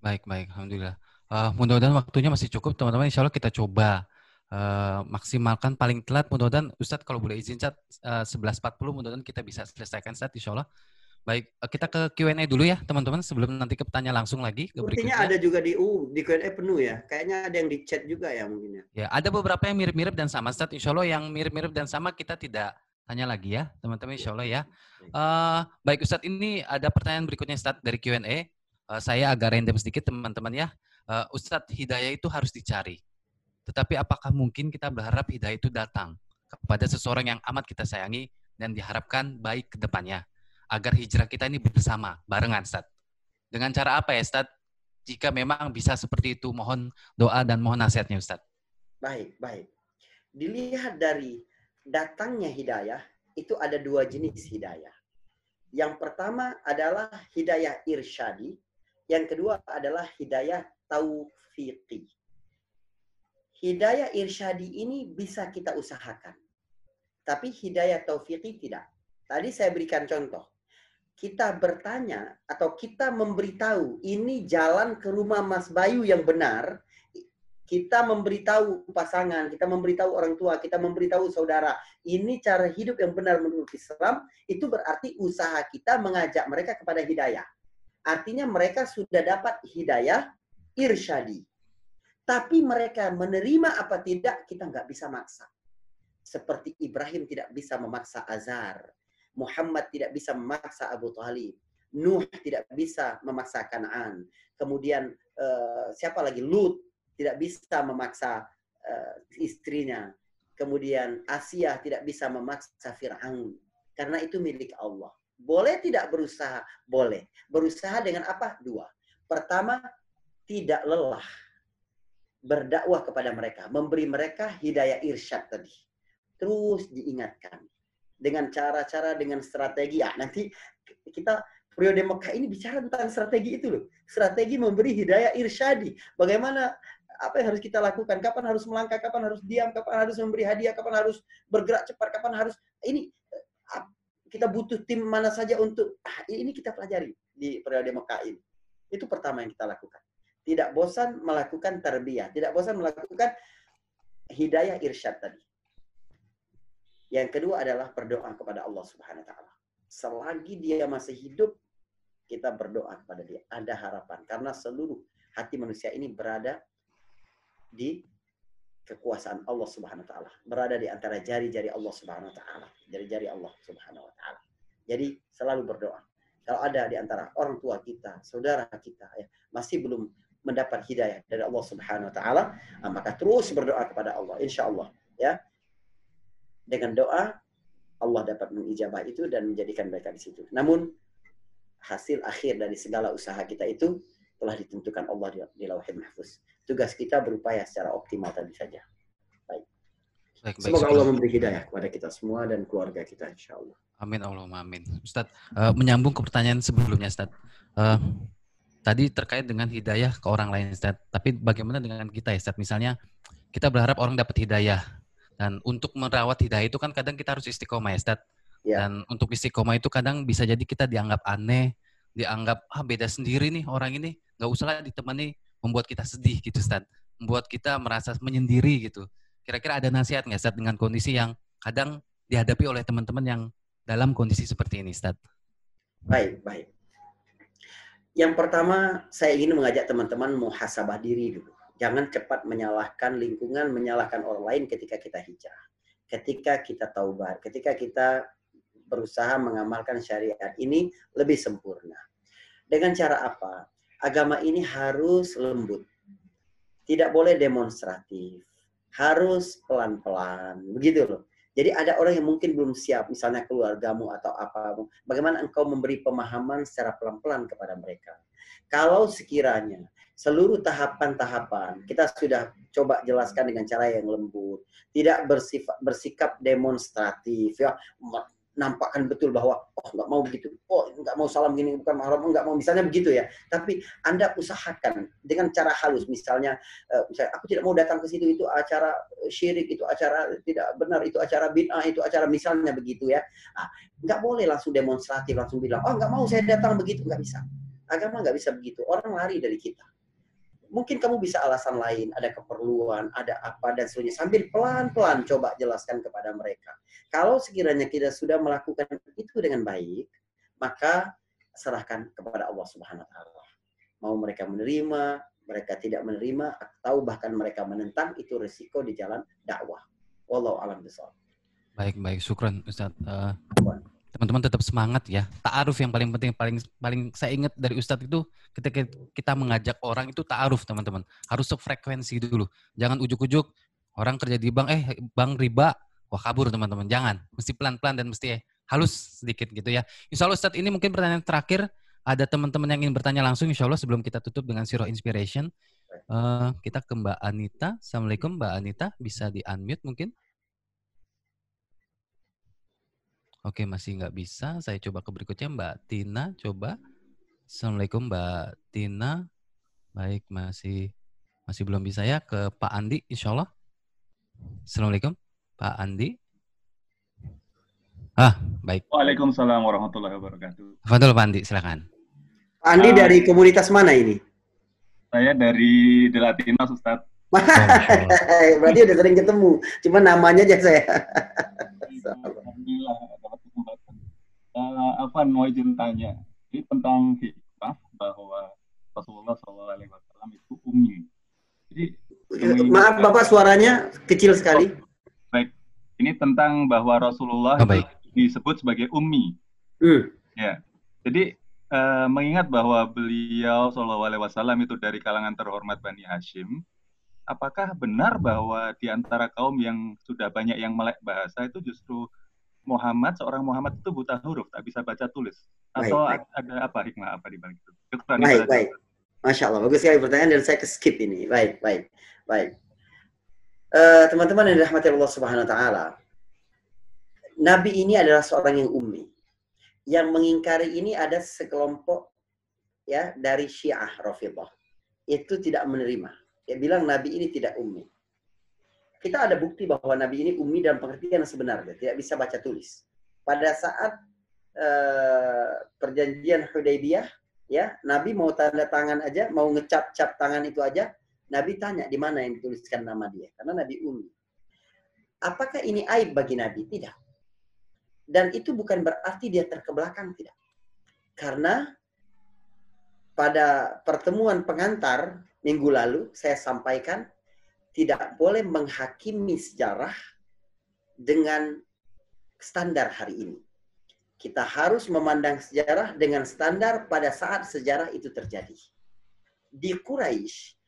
Baik, baik. Alhamdulillah. Eh, mudah-mudahan waktunya masih cukup, teman-teman. Insya Allah kita coba eh, maksimalkan paling telat. Mudah-mudahan Ustadz kalau boleh izin, Ustadz, eh, 11.40 mudah-mudahan kita bisa selesaikan, Ustadz, insya Allah. Baik, eh, kita ke Q&A dulu ya, teman-teman. Sebelum nanti ke pertanyaan langsung lagi ke berikutnya.
ada juga di U, di Q&A penuh ya. Kayaknya ada yang di chat juga ya mungkin ya.
Ya, ada beberapa yang mirip-mirip dan sama, Ustadz. Insya Allah yang mirip-mirip dan sama kita tidak tanya lagi ya, teman-teman. Insya Allah ya. Eh, baik, Ustadz, ini ada pertanyaan berikutnya, Ustadz, dari Q&A. Saya agak random sedikit, teman-teman ya. Eh, Ustadz, hidayah itu harus dicari. Tetapi apakah mungkin kita berharap hidayah itu datang kepada seseorang yang amat kita sayangi dan diharapkan baik ke depannya? Agar hijrah kita ini bersama, barengan, Ustadz. Dengan cara apa ya, Ustadz? Jika memang bisa seperti itu, mohon doa dan mohon nasihatnya, Ustadz.
Baik, baik. Dilihat dari datangnya hidayah, itu ada dua jenis hidayah. Yang pertama adalah hidayah irsyadi, yang kedua adalah hidayah taufiqi. Hidayah irsyadi ini bisa kita usahakan. Tapi hidayah taufiqi tidak. Tadi saya berikan contoh. Kita bertanya atau kita memberitahu ini jalan ke rumah Mas Bayu yang benar, kita memberitahu pasangan, kita memberitahu orang tua, kita memberitahu saudara, ini cara hidup yang benar menurut Islam, itu berarti usaha kita mengajak mereka kepada hidayah. Artinya mereka sudah dapat hidayah irsyadi. Tapi mereka menerima apa tidak, kita nggak bisa maksa. Seperti Ibrahim tidak bisa memaksa Azar. Muhammad tidak bisa memaksa Abu Talib. Nuh tidak bisa memaksa Kanaan. Kemudian eh, siapa lagi? Lut tidak bisa memaksa eh, istrinya. Kemudian Asia tidak bisa memaksa Fir'aun. Karena itu milik Allah. Boleh tidak berusaha? Boleh. Berusaha dengan apa? Dua. Pertama, tidak lelah berdakwah kepada mereka, memberi mereka hidayah irsyad tadi. Terus diingatkan dengan cara-cara dengan strategi. Ah, nanti kita periode Mekah ini bicara tentang strategi itu loh. Strategi memberi hidayah irsyadi. Bagaimana apa yang harus kita lakukan? Kapan harus melangkah? Kapan harus diam? Kapan harus memberi hadiah? Kapan harus bergerak cepat? Kapan harus ini kita butuh tim mana saja untuk ah, ini kita pelajari di periode Mekah ini. Itu pertama yang kita lakukan. Tidak bosan melakukan tarbiyah, tidak bosan melakukan hidayah irsyad tadi. Yang kedua adalah berdoa kepada Allah Subhanahu wa taala. Selagi dia masih hidup, kita berdoa kepada dia. Ada harapan karena seluruh hati manusia ini berada di kekuasaan Allah Subhanahu wa taala, berada di antara jari-jari Allah Subhanahu wa taala, jari-jari Allah Subhanahu wa taala. Jadi selalu berdoa. kalau ada di antara orang tua kita, saudara kita ya, masih belum mendapat hidayah dari Allah Subhanahu wa taala, ah, maka terus berdoa kepada Allah insya Allah ya. Dengan doa Allah dapat mengijabah itu dan menjadikan mereka di situ. Namun hasil akhir dari segala usaha kita itu telah ditentukan Allah di, di Lauhul Mahfuz. Tugas kita berupaya secara optimal tadi saja. Baik. baik, baik Semoga Allah memberi hidayah kepada kita semua dan keluarga kita insya Allah.
Amin Allahumma amin. Ustaz, uh, menyambung ke pertanyaan sebelumnya Ustaz. Uh, tadi terkait dengan hidayah ke orang lain Ustaz. Tapi bagaimana dengan kita ya Ustaz? Misalnya kita berharap orang dapat hidayah. Dan untuk merawat hidayah itu kan kadang kita harus istiqomah ya Ustaz. Ya. Dan untuk istiqomah itu kadang bisa jadi kita dianggap aneh, dianggap ah beda sendiri nih orang ini, nggak usah lah ditemani membuat kita sedih gitu Ustaz. Membuat kita merasa menyendiri gitu. Kira-kira ada nasihat nggak Ustaz dengan kondisi yang kadang dihadapi oleh teman-teman yang dalam kondisi seperti ini Ustaz?
Baik, baik. Yang pertama, saya ingin mengajak teman-teman muhasabah diri dulu. Jangan cepat menyalahkan lingkungan, menyalahkan orang lain ketika kita hijrah. Ketika kita taubat, ketika kita berusaha mengamalkan syariat ini lebih sempurna. Dengan cara apa? Agama ini harus lembut. Tidak boleh demonstratif. Harus pelan-pelan. Begitu loh. Jadi ada orang yang mungkin belum siap, misalnya keluargamu atau apa. Bagaimana engkau memberi pemahaman secara pelan-pelan kepada mereka. Kalau sekiranya seluruh tahapan-tahapan kita sudah coba jelaskan dengan cara yang lembut, tidak bersifat bersikap demonstratif ya nampakkan betul bahwa oh nggak mau begitu, oh nggak mau salam gini bukan mahram, nggak mau misalnya begitu ya. Tapi anda usahakan dengan cara halus, misalnya, uh, misalnya aku tidak mau datang ke situ itu acara syirik, itu acara tidak benar, itu acara bid'ah, itu acara misalnya begitu ya. Ah, nggak boleh langsung demonstratif langsung bilang oh nggak mau saya datang begitu nggak bisa. Agama nggak bisa begitu. Orang lari dari kita mungkin kamu bisa alasan lain, ada keperluan, ada apa dan sebagainya. Sambil pelan-pelan coba jelaskan kepada mereka. Kalau sekiranya kita sudah melakukan itu dengan baik, maka serahkan kepada Allah Subhanahu wa taala. Mau mereka menerima, mereka tidak menerima atau bahkan mereka menentang itu resiko di jalan dakwah. Wallahu a'lam bishawab.
Baik, baik. Syukran Ustaz. Uh, teman-teman tetap semangat ya. Ta'aruf yang paling penting, paling paling saya ingat dari Ustadz itu ketika kita mengajak orang itu ta'aruf teman-teman. Harus sefrekuensi dulu. Jangan ujuk-ujuk orang kerja di bank, eh bank riba, wah kabur teman-teman. Jangan. Mesti pelan-pelan dan mesti eh, halus sedikit gitu ya. Insya Allah Ustadz ini mungkin pertanyaan terakhir. Ada teman-teman yang ingin bertanya langsung insya Allah sebelum kita tutup dengan Siro Inspiration. Uh, kita ke Mbak Anita. Assalamualaikum Mbak Anita. Bisa di-unmute mungkin? Oke, masih nggak bisa. Saya coba ke berikutnya Mbak Tina. Coba. Assalamualaikum Mbak Tina. Baik, masih masih belum bisa ya. Ke Pak Andi, insya Allah. Assalamualaikum, Pak Andi. Ah, baik.
Waalaikumsalam warahmatullahi wabarakatuh.
Fadol Pak Andi, silakan.
Pak Andi uh, dari komunitas mana ini?
Saya dari Delatina, Ustaz.
Berarti udah sering ketemu. Cuma namanya aja saya.
Alhamdulillah. Uh, Afan mau izin tanya, ini tentang hikmah bahwa Rasulullah SAW itu ummi.
Jadi maaf Bapak suaranya kecil sekali. Oh,
baik, ini tentang bahwa Rasulullah oh, baik. disebut sebagai ummi. Hmm. Ya, jadi uh, mengingat bahwa beliau Shallallahu Alaihi Wasallam itu dari kalangan terhormat Bani Hashim, apakah benar bahwa di antara kaum yang sudah banyak yang melek bahasa itu justru Muhammad seorang Muhammad itu buta huruf tak bisa baca tulis atau baik, baik. ada apa hikmah apa di balik itu?
baik baik. Masya Allah bagus sekali pertanyaan dan saya ke skip ini. Baik baik baik. Uh, teman-teman yang dirahmati Allah Subhanahu Wa Taala, Nabi ini adalah seorang yang ummi. Yang mengingkari ini ada sekelompok ya dari Syiah Rafidhah. Itu tidak menerima yang bilang Nabi ini tidak ummi. Kita ada bukti bahwa Nabi ini ummi dalam pengertian sebenarnya, tidak bisa baca tulis. Pada saat uh, perjanjian Hudaybiyah, ya Nabi mau tanda tangan aja, mau ngecap-cap tangan itu aja, Nabi tanya di mana yang dituliskan nama dia, karena Nabi ummi. Apakah ini aib bagi Nabi? Tidak. Dan itu bukan berarti dia terkebelakang, tidak. Karena pada pertemuan pengantar minggu lalu saya sampaikan tidak boleh menghakimi sejarah dengan standar hari ini. Kita harus memandang sejarah dengan standar pada saat sejarah itu terjadi. Di Quraisy,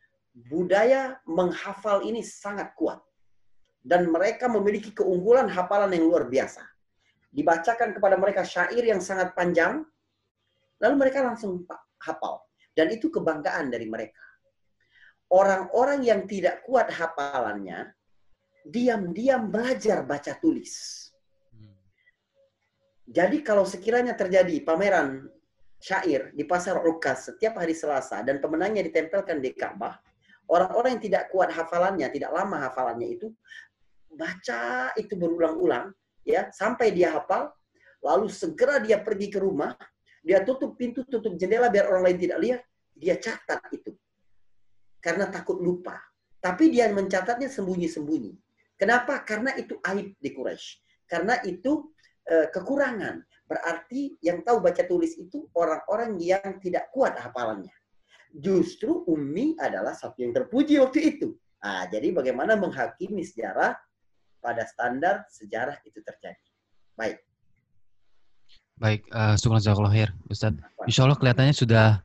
budaya menghafal ini sangat kuat. Dan mereka memiliki keunggulan hafalan yang luar biasa. Dibacakan kepada mereka syair yang sangat panjang, lalu mereka langsung hafal. Dan itu kebanggaan dari mereka. Orang-orang yang tidak kuat hafalannya, diam-diam belajar baca tulis jadi kalau sekiranya terjadi pameran syair di pasar Ukas setiap hari Selasa dan pemenangnya ditempelkan di Ka'bah, orang-orang yang tidak kuat hafalannya, tidak lama hafalannya itu baca itu berulang-ulang ya sampai dia hafal, lalu segera dia pergi ke rumah, dia tutup pintu, tutup jendela biar orang lain tidak lihat, dia catat itu. Karena takut lupa. Tapi dia mencatatnya sembunyi-sembunyi. Kenapa? Karena itu aib di Quraisy. Karena itu Eh, kekurangan. Berarti yang tahu baca tulis itu orang-orang yang tidak kuat hafalannya. Justru Umi adalah satu yang terpuji waktu itu. Nah, jadi bagaimana menghakimi sejarah pada standar sejarah itu terjadi. Baik.
Baik, uh, syukur khair, Ustaz. Insya Allah kelihatannya sudah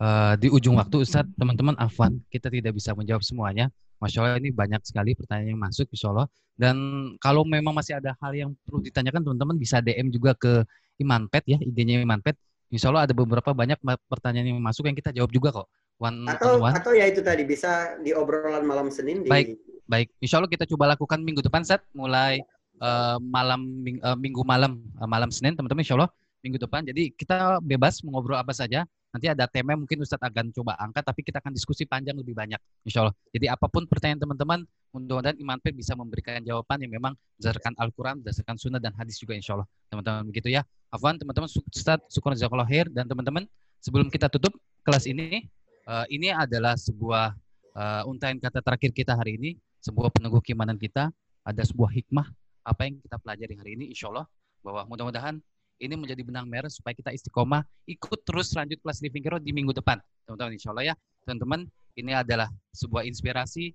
uh, di ujung waktu, Ustaz. Teman-teman, Afwan, kita tidak bisa menjawab semuanya. Masya Allah ini banyak sekali pertanyaan yang masuk, Insya Allah. Dan kalau memang masih ada hal yang perlu ditanyakan, teman-teman bisa DM juga ke Imanpet ya, idenya Imanpet. Insya Allah ada beberapa banyak pertanyaan yang masuk yang kita jawab juga kok.
One atau on one. atau ya itu tadi bisa di obrolan malam Senin. Di...
Baik, baik. Insya Allah kita coba lakukan minggu depan set mulai uh, malam ming, uh, minggu malam uh, malam Senin teman-teman Insya Allah minggu depan. Jadi kita bebas mengobrol apa saja. Nanti ada tema mungkin Ustadz akan coba angkat, tapi kita akan diskusi panjang lebih banyak, insya Allah. Jadi apa pun pertanyaan teman-teman, mudah-mudahan Iman P bisa memberikan jawaban yang memang berdasarkan Al-Quran, berdasarkan Sunnah dan Hadis juga, insya Allah. Teman-teman begitu ya. Afwan, teman-teman, Ustadz, jazakallah khair. Dan teman-teman, sebelum kita tutup kelas ini, uh, ini adalah sebuah uh, untayan kata terakhir kita hari ini, sebuah peneguh keimanan kita, ada sebuah hikmah apa yang kita pelajari hari ini, insya Allah, bahwa mudah-mudahan ini menjadi benang merah supaya kita istiqomah ikut terus lanjut kelas living hero di minggu depan. Teman-teman insya Allah ya. Teman-teman ini adalah sebuah inspirasi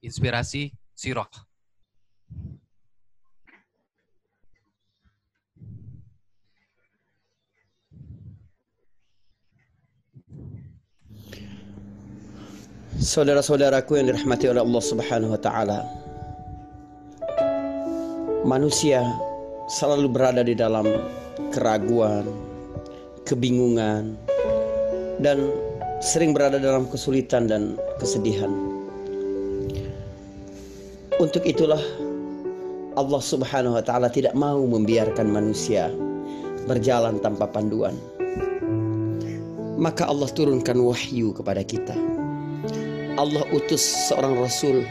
inspirasi siroh.
Saudara-saudaraku yang dirahmati oleh Allah Subhanahu wa taala. Manusia selalu berada di dalam keraguan, kebingungan, dan sering berada dalam kesulitan dan kesedihan. Untuk itulah Allah Subhanahu wa taala tidak mau membiarkan manusia berjalan tanpa panduan. Maka Allah turunkan wahyu kepada kita. Allah utus seorang rasul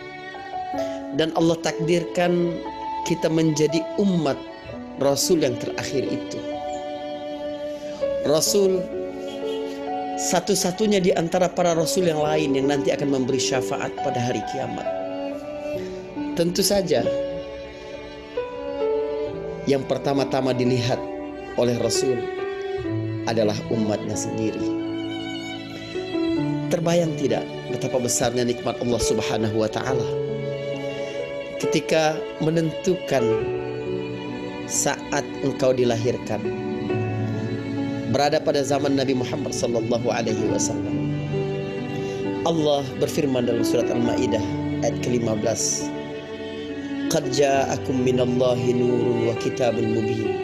dan Allah takdirkan kita menjadi umat Rasul yang terakhir itu. Rasul satu-satunya di antara para rasul yang lain yang nanti akan memberi syafaat pada hari kiamat. Tentu saja yang pertama-tama dilihat oleh Rasul adalah umatnya sendiri. Terbayang tidak betapa besarnya nikmat Allah Subhanahu wa taala ketika menentukan saat engkau dilahirkan. Berada pada zaman Nabi Muhammad sallallahu alaihi wasallam. Allah berfirman dalam surat Al-Maidah ayat ke-15 Qad ja'akum minallahi nurun wa kitabun mubin.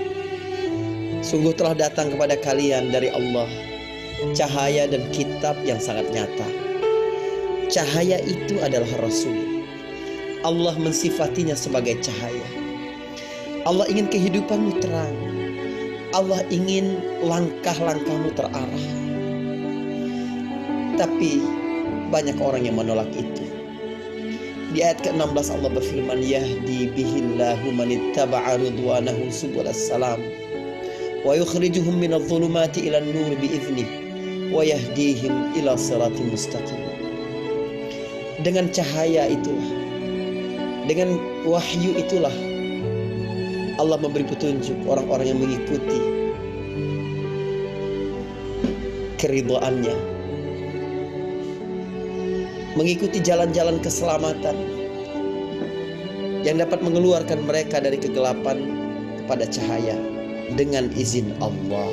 Sungguh telah datang kepada kalian dari Allah cahaya dan kitab yang sangat nyata. Cahaya itu adalah Rasul. Allah mensifatinya sebagai cahaya Allah ingin kehidupanmu terang. Allah ingin langkah-langkahmu terarah. Tapi banyak orang yang menolak itu. Di ayat ke-16 Allah berfirman, Yahdi bihillahu manittaba'a ridwanahu subulas salam. Wa yukhrijuhum minal zulumati ila nur biiznih. Wa yahdihim ila siratim mustaqim. Dengan cahaya itulah. Dengan wahyu itulah Allah memberi petunjuk orang-orang yang mengikuti keridoannya mengikuti jalan-jalan keselamatan yang dapat mengeluarkan mereka dari kegelapan kepada cahaya dengan izin Allah.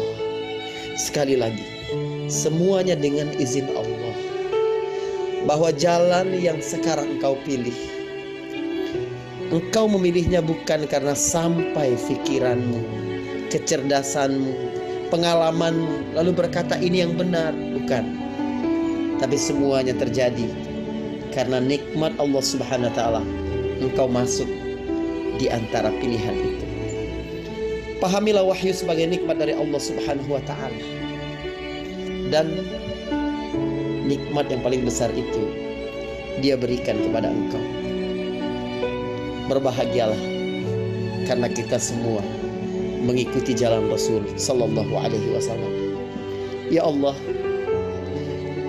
Sekali lagi, semuanya dengan izin Allah. Bahwa jalan yang sekarang engkau pilih, engkau memilihnya bukan karena sampai pikiranmu, kecerdasanmu, pengalamanmu, lalu berkata ini yang benar, bukan. Tapi semuanya terjadi karena nikmat Allah Subhanahu wa taala engkau masuk di antara pilihan itu. Pahamilah wahyu sebagai nikmat dari Allah Subhanahu wa taala. Dan nikmat yang paling besar itu dia berikan kepada engkau. Berbahagialah karena kita semua mengikuti jalan Rasul sallallahu alaihi wasallam. Ya Allah,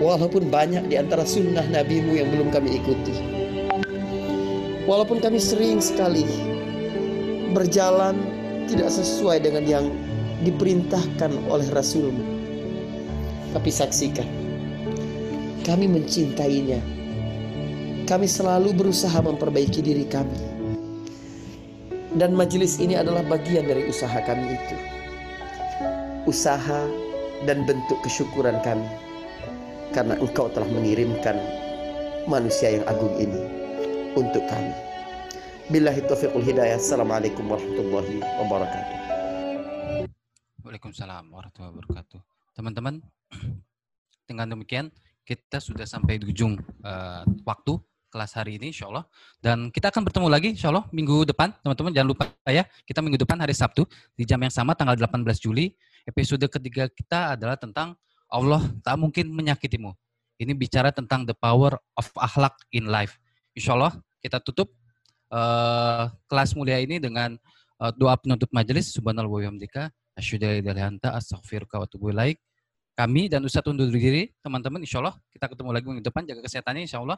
walaupun banyak di antara sunnah nabimu yang belum kami ikuti. Walaupun kami sering sekali berjalan tidak sesuai dengan yang diperintahkan oleh Rasulmu. Tapi saksikan, kami mencintainya. Kami selalu berusaha memperbaiki diri kami. Dan majelis ini adalah bagian dari usaha kami itu. Usaha dan bentuk kesyukuran kami. Karena engkau telah mengirimkan manusia yang agung ini untuk kami. Billahi taufiqul hidayah. Assalamualaikum warahmatullahi wabarakatuh.
Waalaikumsalam warahmatullahi wabarakatuh. Teman-teman, dengan demikian kita sudah sampai di ujung uh, waktu kelas hari ini insya Allah. Dan kita akan bertemu lagi insya Allah minggu depan. Teman-teman jangan lupa ya, kita minggu depan hari Sabtu di jam yang sama tanggal 18 Juli. Episode ketiga kita adalah tentang Allah tak mungkin menyakitimu. Ini bicara tentang the power of akhlak in life. Insya Allah kita tutup uh, kelas mulia ini dengan uh, doa penutup majelis subhanallah wa bihamdika asyhadu anta astaghfiruka wa atubu ilaik. Kami dan Ustaz undur diri, teman-teman. Insya Allah kita ketemu lagi minggu depan. Jaga kesehatannya, insya Allah.